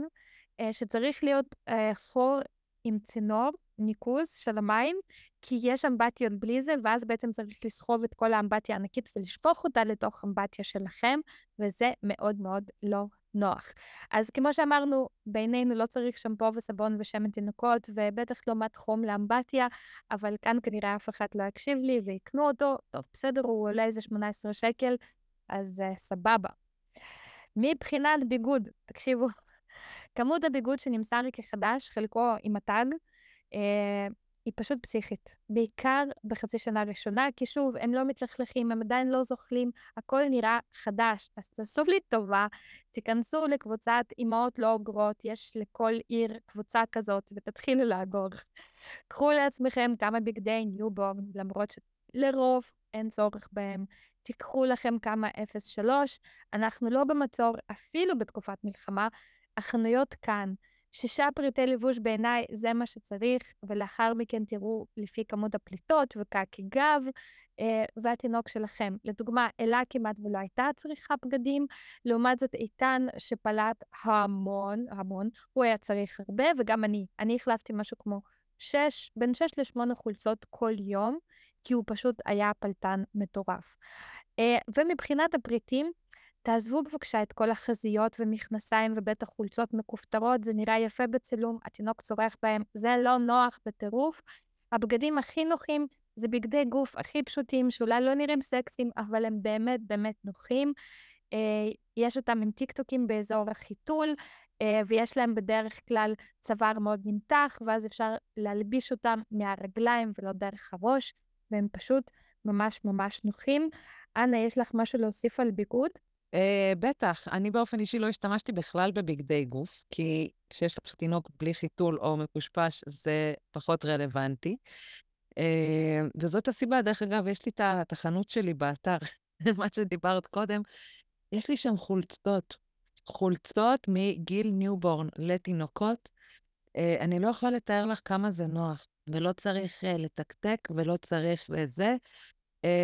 uh, שצריך להיות uh, חור עם צינור ניקוז של המים, כי יש אמבטיות בלי זה, ואז בעצם צריך לסחוב את כל האמבטיה הענקית ולשפוך אותה לתוך אמבטיה שלכם, וזה מאוד מאוד לא נוח. אז כמו שאמרנו, בינינו לא צריך שמפו וסבון ושמן תינוקות, ובטח לא מט חום לאמבטיה, אבל כאן כנראה אף אחד לא יקשיב לי ויקנו אותו. טוב, בסדר, הוא עולה איזה 18 שקל, אז אה, סבבה. מבחינת ביגוד, תקשיבו, כמות הביגוד שנמסר כחדש, חלקו עם ה tag, אה, היא פשוט פסיכית. בעיקר בחצי שנה ראשונה, כי שוב, הם לא מתלכלכים, הם עדיין לא זוחלים, הכל נראה חדש. אז תעשו לי טובה, תיכנסו לקבוצת אימהות לא אוגרות, יש לכל עיר קבוצה כזאת, ותתחילו לאגור. קחו לעצמכם כמה בגדי newborn, למרות שלרוב אין צורך בהם. תיקחו לכם כמה 0.3, אנחנו לא במצור, אפילו בתקופת מלחמה, החנויות כאן. שישה פריטי לבוש בעיניי זה מה שצריך, ולאחר מכן תראו לפי כמות הפליטות וקעקי גב אה, והתינוק שלכם. לדוגמה, אלה כמעט ולא הייתה צריכה בגדים, לעומת זאת איתן שפלט המון, המון, הוא היה צריך הרבה, וגם אני. אני החלפתי משהו כמו שש, בין שש לשמונה חולצות כל יום, כי הוא פשוט היה פלטן מטורף. אה, ומבחינת הפריטים, תעזבו בבקשה את כל החזיות ומכנסיים ובטח חולצות מכופתרות, זה נראה יפה בצילום, התינוק צורח בהם, זה לא נוח בטירוף. הבגדים הכי נוחים זה בגדי גוף הכי פשוטים, שאולי לא נראים סקסיים, אבל הם באמת באמת נוחים. אה, יש אותם עם טיקטוקים באזור החיתול, אה, ויש להם בדרך כלל צוואר מאוד נמתח, ואז אפשר להלביש אותם מהרגליים ולא דרך הראש, והם פשוט ממש ממש נוחים. אנה, יש לך משהו להוסיף על ביגוד? Uh, בטח, אני באופן אישי לא השתמשתי בכלל בבגדי גוף, כי כשיש לך תינוק בלי חיתול או מפושפש, זה פחות רלוונטי. Uh, וזאת הסיבה, דרך אגב, יש לי את החנות שלי באתר, מה שדיברת קודם, יש לי שם חולצות, חולצות מגיל newborn לתינוקות. אה, אני לא יכולה לתאר לך כמה זה נוח, ולא צריך אה, לתקתק ולא צריך לזה. אה,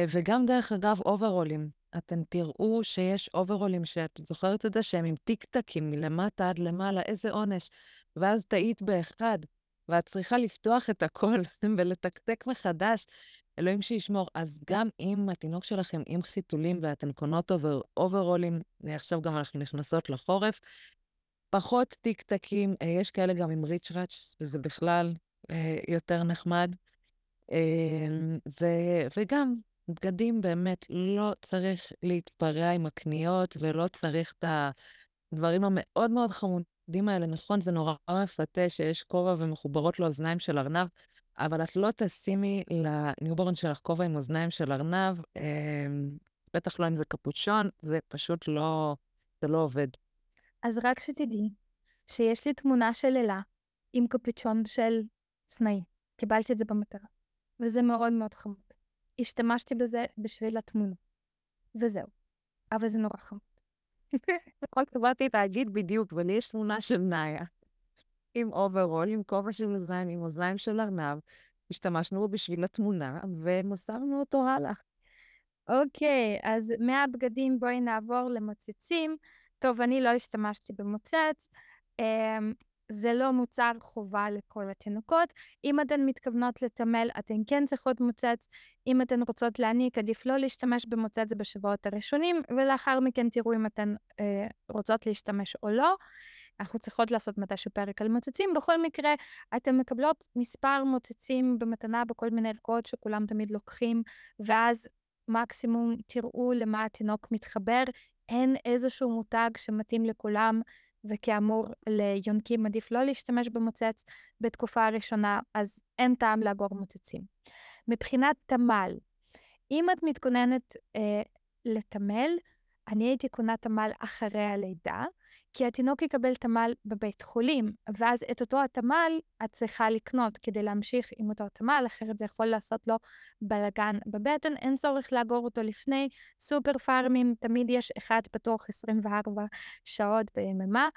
וגם, דרך אגב, אוברולים. אתם תראו שיש אוברולים שאת זוכרת את זה שהם עם טיק-טקים מלמטה עד למעלה, איזה עונש. ואז טעית באחד, ואת צריכה לפתוח את הכל ולתקתק מחדש. אלוהים שישמור. אז גם אם התינוק שלכם עם חיתולים ואתן קונות אובר, אוברולים, עכשיו גם אנחנו נכנסות לחורף, פחות טיק-טקים, אה, יש כאלה גם עם ריצ'ראץ', שזה בכלל אה, יותר נחמד. אה, ו, וגם בגדים באמת לא צריך להתפרע עם הקניות ולא צריך את הדברים המאוד מאוד חמודים האלה. נכון, זה נורא מפתה שיש כובע ומחוברות לו אוזניים של ארנב, אבל את לא תשימי ל newborn שלך כובע עם אוזניים של ארנב, אה, בטח לא אם זה קפוצ'ון, זה פשוט לא, זה לא עובד. אז רק שתדעי שיש לי תמונה של אלה עם קפוצ'ון של סנאי. קיבלתי את זה במתנה, וזה מאוד מאוד חמוד. השתמשתי בזה בשביל התמונה. וזהו. אבל זה נורא חמוד. נכון, באתי להגיד בדיוק, ולי יש תמונה של נאיה, עם אוברול, עם כובע של אוזניים, עם אוזניים של ארנב. השתמשנו בו בשביל התמונה, ומסרנו אותו הלאה. אוקיי, אז מהבגדים בואי נעבור למוצצים. טוב, אני לא השתמשתי במוצץ. אמ, זה לא מוצר חובה לכל התינוקות. אם אתן מתכוונות לתמל, אתן כן צריכות מוצץ. אם אתן רוצות להניק, עדיף לא להשתמש במוצץ בשבועות הראשונים, ולאחר מכן תראו אם אתן אה, רוצות להשתמש או לא. אנחנו צריכות לעשות מתישהו פרק על מוצצים. בכל מקרה, אתן מקבלות מספר מוצצים במתנה בכל מיני ערכות שכולם תמיד לוקחים, ואז מקסימום תראו למה התינוק מתחבר. אין איזשהו מותג שמתאים לכולם. וכאמור, ליונקים עדיף לא להשתמש במוצץ בתקופה הראשונה, אז אין טעם לאגור מוצצים. מבחינת תמ"ל, אם את מתכוננת אה, לתמל, אני הייתי קונה תמ"ל אחרי הלידה, כי התינוק יקבל תמ"ל בבית חולים, ואז את אותו התמ"ל את צריכה לקנות כדי להמשיך עם אותו תמ"ל, אחרת זה יכול לעשות לו בלאגן בבטן, אין צורך לאגור אותו לפני. סופר פארמים, תמיד יש אחד פתוח 24 שעות ביממה.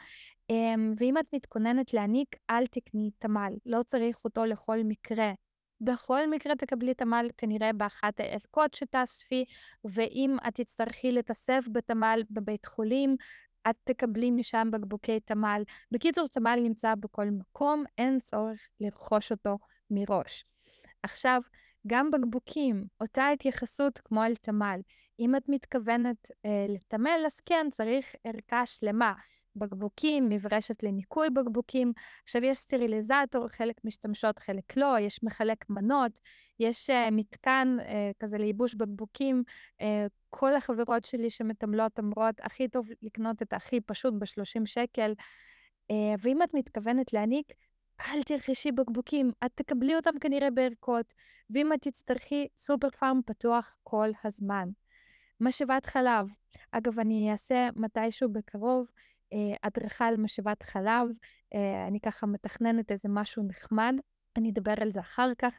אמ, ואם את מתכוננת להניק, אל תקני תמ"ל, לא צריך אותו לכל מקרה. בכל מקרה תקבלי תמ"ל כנראה באחת הערכות שתאספי, ואם את תצטרכי לתאסף בתמ"ל בבית חולים, את תקבלי משם בקבוקי תמ"ל. בקיצור, תמ"ל נמצא בכל מקום, אין צורך לרכוש אותו מראש. עכשיו, גם בקבוקים, אותה התייחסות כמו על תמ"ל. אם את מתכוונת אה, לתמל, אז כן, צריך ערכה שלמה. בקבוקים, מברשת לניקוי בקבוקים. עכשיו, יש סטריליזטור, חלק משתמשות, חלק לא, יש מחלק מנות, יש אה, מתקן אה, כזה לייבוש בקבוקים. אה, כל החברות שלי שמתמלות אומרות, הכי טוב לקנות את הכי פשוט ב-30 שקל. אה, ואם את מתכוונת להניק, אל תרכשי בקבוקים, את תקבלי אותם כנראה בערכות, ואם את תצטרכי, סופר פארם פתוח כל הזמן. משאבת חלב, אגב, אני אעשה מתישהו בקרוב אה, על משאבת חלב, אה, אני ככה מתכננת איזה משהו נחמד, אני אדבר על זה אחר כך,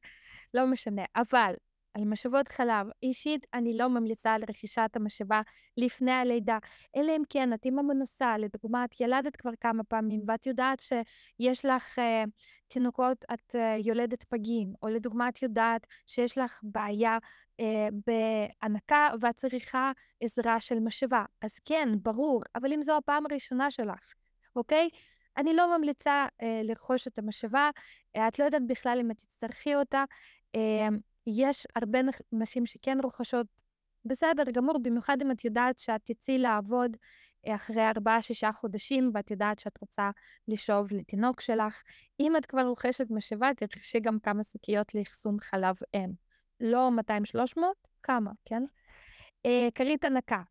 לא משנה. אבל על משאבות חלב, אישית אני לא ממליצה על רכישת המשאבה לפני הלידה, אלא אם כן את אימא מנוסה, לדוגמה, את ילדת כבר כמה פעמים ואת יודעת שיש לך uh, תינוקות, את uh, יולדת פגים, או לדוגמה את יודעת שיש לך בעיה uh, בהנקה ואת צריכה עזרה של משאבה. אז כן, ברור, אבל אם זו הפעם הראשונה שלך, אוקיי? אני לא ממליצה uh, לרכוש את המשאבה, uh, את לא יודעת בכלל אם את תצטרכי אותה. Uh, יש הרבה נשים שכן רוכשות, בסדר גמור, במיוחד אם את יודעת שאת תצאי לעבוד אה, אחרי ארבעה-שישה חודשים ואת יודעת שאת רוצה לשאוב לתינוק שלך. אם את כבר רוכשת משאבה, תרכשי גם כמה שקיות לאחסון חלב אם. לא 200-300, כמה, כן? אה, כרית הנקה,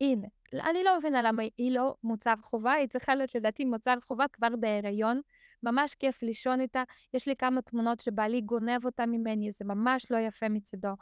הנה, אני לא מבינה למה היא לא מוצר חובה, היא צריכה להיות לדעתי מוצר חובה כבר בהיריון. ממש כיף לישון איתה. יש לי כמה תמונות שבעלי גונב אותה ממני, זה ממש לא יפה מצידו.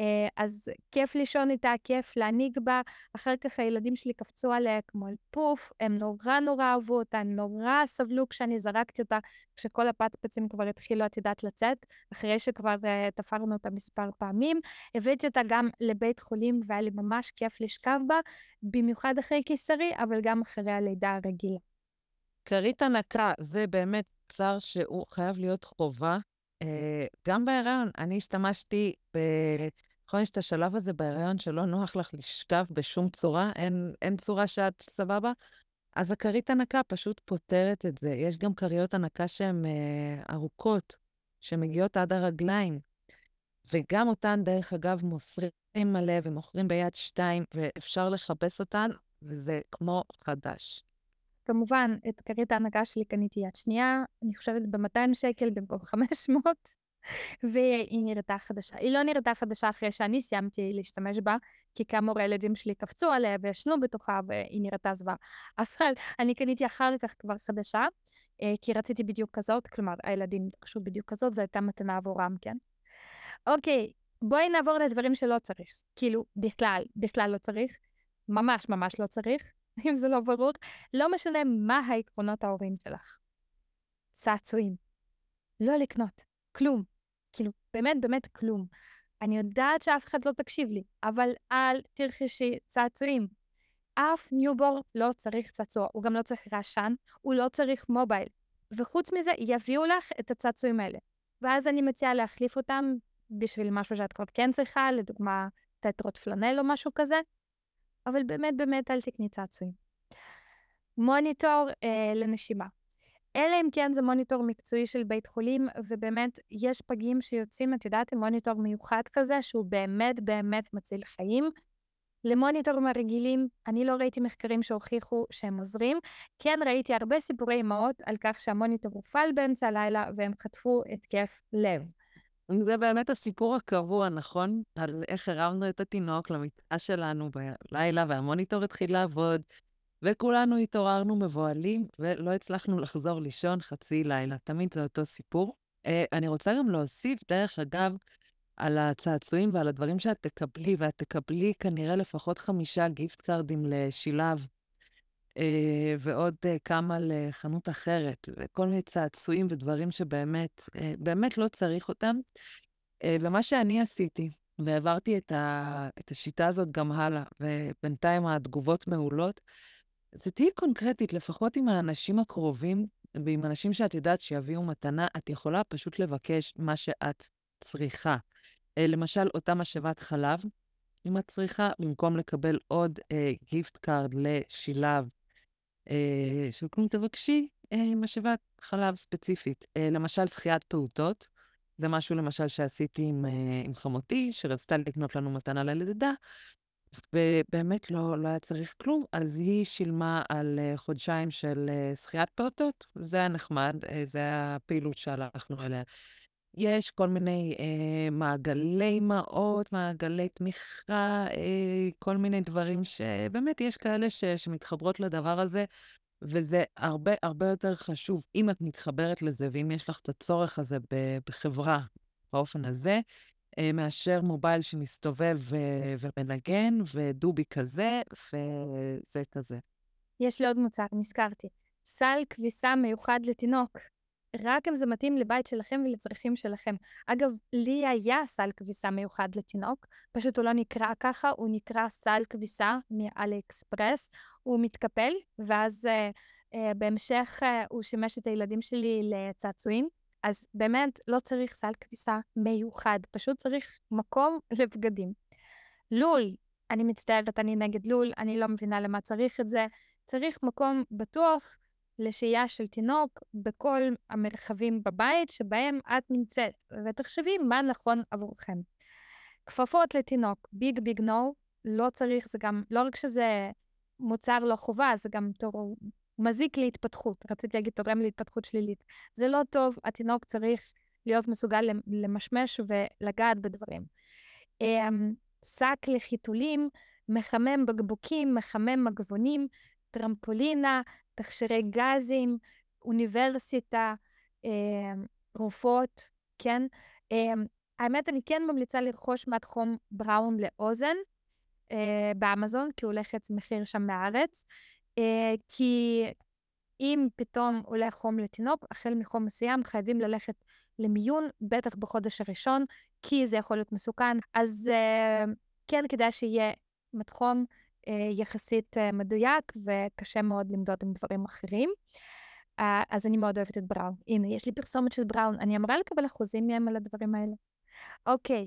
אה, אז כיף לישון איתה, כיף להנהיג בה. אחר כך הילדים שלי קפצו עליה כמו על פוף, הם נורא נורא אהבו אותה, הם נורא סבלו כשאני זרקתי אותה, כשכל הפצפצים כבר התחילו, את יודעת, לצאת, אחרי שכבר uh, תפרנו אותה מספר פעמים. הבאתי אותה גם לבית חולים והיה לי ממש כיף לשכב בה, במיוחד אחרי קיסרי, אבל גם אחרי הלידה הרגילה. כרית הנקה זה באמת מוצר שהוא חייב להיות חובה. אה, גם בהיריון, אני השתמשתי. נכון, יש את השלב הזה בהיריון שלא נוח לך לשכב בשום צורה, אין, אין צורה שאת סבבה, אז הכרית הנקה פשוט פותרת את זה. יש גם כריות הנקה שהן אה, ארוכות, שמגיעות עד הרגליים, וגם אותן, דרך אגב, מוסרים מלא ומוכרים ביד שתיים, ואפשר לכבס אותן, וזה כמו חדש. כמובן, את כרית ההנהגה שלי קניתי יד שנייה, אני חושבת ב-200 שקל במקום 500, והיא נראתה חדשה. היא לא נראתה חדשה אחרי שאני סיימתי להשתמש בה, כי כאמור הילדים שלי קפצו עליה וישנו בתוכה והיא נראתה זוועה. אבל אני קניתי אחר כך כבר חדשה, אה, כי רציתי בדיוק כזאת, כלומר, הילדים דרשו בדיוק כזאת, זו הייתה מתנה עבורם, כן? אוקיי, בואי נעבור לדברים שלא צריך. כאילו, בכלל, בכלל לא צריך. ממש ממש לא צריך. אם זה לא ברור, לא משנה מה העקרונות ההורים שלך. צעצועים. לא לקנות, כלום. כאילו, באמת באמת כלום. אני יודעת שאף אחד לא תקשיב לי, אבל אל תרכשי צעצועים. אף ניובור לא צריך צעצוע, הוא גם לא צריך רעשן, הוא לא צריך מובייל. וחוץ מזה, יביאו לך את הצעצועים האלה. ואז אני מציעה להחליף אותם בשביל משהו שאת כבר כן צריכה, לדוגמה טטרות פלנל או משהו כזה, אבל באמת באמת אל תקני צעצועים. מוניטור אה, לנשימה. אלא אם כן זה מוניטור מקצועי של בית חולים, ובאמת יש פגים שיוצאים, את יודעת, עם מוניטור מיוחד כזה, שהוא באמת באמת מציל חיים. למוניטורים הרגילים, אני לא ראיתי מחקרים שהוכיחו שהם עוזרים. כן ראיתי הרבה סיפורי אמהות על כך שהמוניטור הופעל באמצע הלילה והם חטפו התקף לב. זה באמת הסיפור הקבוע, נכון? על איך הרמנו את התינוק למיטה שלנו בלילה, והמוניטור התחיל לעבוד, וכולנו התעוררנו מבוהלים, ולא הצלחנו לחזור לישון חצי לילה. תמיד זה אותו סיפור. Uh, אני רוצה גם להוסיף, דרך אגב, על הצעצועים ועל הדברים שאת תקבלי, ואת תקבלי כנראה לפחות חמישה גיפט קארדים לשילב, ועוד uh, כמה לחנות אחרת, וכל מיני צעצועים ודברים שבאמת, uh, באמת לא צריך אותם. ומה שאני עשיתי, והעברתי את, ה, את השיטה הזאת גם הלאה, ובינתיים התגובות מעולות, זה תהיי קונקרטית, לפחות עם האנשים הקרובים ועם אנשים שאת יודעת שיביאו מתנה, את יכולה פשוט לבקש מה שאת צריכה. אה, למשל, אותה משאבת חלב, אם את צריכה, במקום לקבל עוד gift card לשילב של כלום תבקשי, אה, משאבת חלב ספציפית. אה, למשל, זכיית פעוטות, זה משהו למשל שעשיתי עם, עם חמותי, שרצתה לקנות לנו מתנה ללידה, ובאמת לא, לא היה צריך כלום, אז היא שילמה על חודשיים של זכיית פעוטות, זה היה נחמד, זה הפעילות שהלכנו אליה. יש כל מיני אה, מעגלי אימהות, מעגלי תמיכה, אה, כל מיני דברים שבאמת יש כאלה ש, שמתחברות לדבר הזה, וזה הרבה הרבה יותר חשוב אם את מתחברת לזה ואם יש לך את הצורך הזה בחברה באופן הזה, אה, מאשר מובייל שמסתובב ו, ומנגן ודובי כזה, וזה כזה. יש לי עוד מוצר, נזכרתי. סל כביסה מיוחד לתינוק. רק אם זה מתאים לבית שלכם ולצרכים שלכם. אגב, לי היה סל כביסה מיוחד לתינוק, פשוט הוא לא נקרא ככה, הוא נקרא סל כביסה מאלי אקספרס, הוא מתקפל, ואז uh, uh, בהמשך uh, הוא שימש את הילדים שלי לצעצועים. אז באמת לא צריך סל כביסה מיוחד, פשוט צריך מקום לבגדים. לול, אני מצטערת, אני נגד לול, אני לא מבינה למה צריך את זה. צריך מקום בטוח, לשהייה של תינוק בכל המרחבים בבית שבהם את נמצאת, ותחשבי מה נכון עבורכם. כפפות לתינוק, ביג ביג נו, לא צריך, זה גם, לא רק שזה מוצר לא חובה, זה גם תור, מזיק להתפתחות. רציתי להגיד תורם להתפתחות שלילית. זה לא טוב, התינוק צריך להיות מסוגל למשמש ולגעת בדברים. אמ, שק לחיתולים, מחמם בקבוקים, מחמם מגבונים, טרמפולינה, תכשירי גזים, אוניברסיטה, אה, רופאות, כן? אה, האמת, אני כן ממליצה לרכוש מהתחום בראון לאוזן אה, באמזון, כי הוא את מחיר שם מהארץ. אה, כי אם פתאום עולה חום לתינוק, החל מחום מסוים, חייבים ללכת למיון, בטח בחודש הראשון, כי זה יכול להיות מסוכן. אז אה, כן כדאי שיהיה מתחום יחסית אה, מדויק וקשה מאוד למדוד עם דברים אחרים. אה, אז אני מאוד אוהבת את בראון. הנה, יש לי פרסומת של בראון, אני אמורה לקבל אחוזים מהם על הדברים האלה. אוקיי,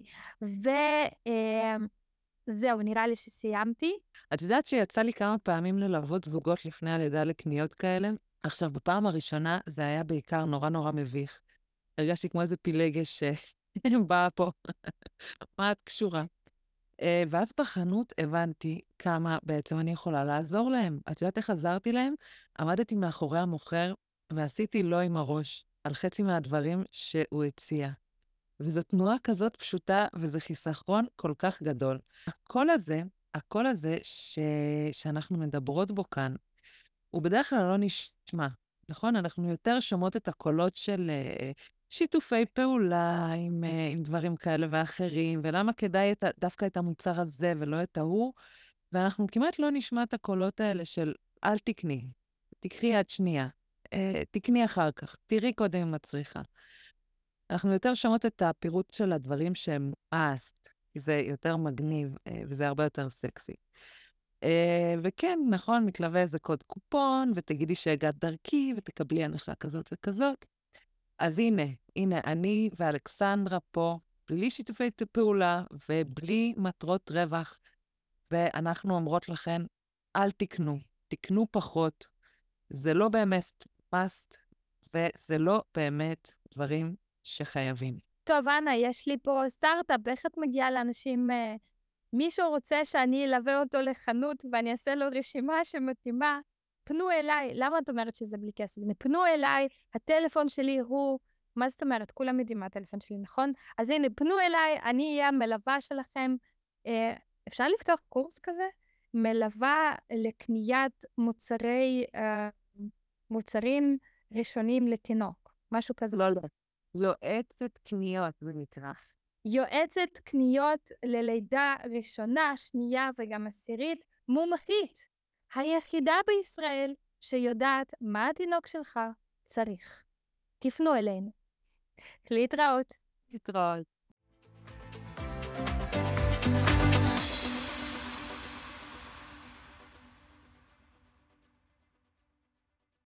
וזהו, נראה לי שסיימתי. את יודעת שיצא לי כמה פעמים ללוות זוגות לפני הלידה לקניות כאלה? עכשיו, בפעם הראשונה זה היה בעיקר נורא נורא מביך. הרגשתי כמו איזה פילגש שבאה פה. מה את קשורה? אה, ואז בחנות הבנתי כמה בעצם אני יכולה לעזור להם. את יודעת איך עזרתי להם? עמדתי מאחורי המוכר ועשיתי לו עם הראש על חצי מהדברים שהוא הציע. וזו תנועה כזאת פשוטה, וזה חיסכון כל כך גדול. הקול הזה, הקול הזה ש... שאנחנו מדברות בו כאן, הוא בדרך כלל לא נשמע, נכון? אנחנו יותר שומעות את הקולות של uh, שיתופי פעולה עם, אה, עם דברים כאלה ואחרים, ולמה כדאי את, דווקא את המוצר הזה ולא את ההוא, ואנחנו כמעט לא נשמע את הקולות האלה של אל תקני, תקחי יד שנייה, אה, תקני אחר כך, תראי קודם אם את צריכה. אנחנו יותר שומעות את הפירוט של הדברים שהם must, כי זה יותר מגניב אה, וזה הרבה יותר סקסי. וכן, נכון, מתלווה איזה קוד קופון, ותגידי שהגעת דרכי, ותקבלי הנחה כזאת וכזאת. אז הנה, הנה, אני ואלכסנדרה פה, בלי שיתופי פעולה ובלי מטרות רווח, ואנחנו אומרות לכן, אל תקנו, תקנו פחות. זה לא באמת must, וזה לא באמת דברים שחייבים. טוב, אנה, יש לי פה סטארט-אפ, איך את מגיעה לאנשים... Uh, מישהו רוצה שאני אלווה אותו לחנות ואני אעשה לו רשימה שמתאימה, פנו אליי. למה את אומרת שזה בלי כסף? פנו אליי, הטלפון שלי הוא... מה זאת אומרת? כולם יודעים מה הטלפון שלי, נכון? אז הנה, פנו אליי, אני אהיה המלווה שלכם. אה, אפשר לפתוח קורס כזה? מלווה לקניית מוצרי, אה, מוצרים ראשונים לתינוק, משהו כזה. לא, לא. יועצת קניות זה נקרא. יועצת קניות ללידה ראשונה, שנייה וגם עשירית, מומחית. היחידה בישראל שיודעת מה התינוק שלך צריך. תפנו אלינו. להתראות. להתראות.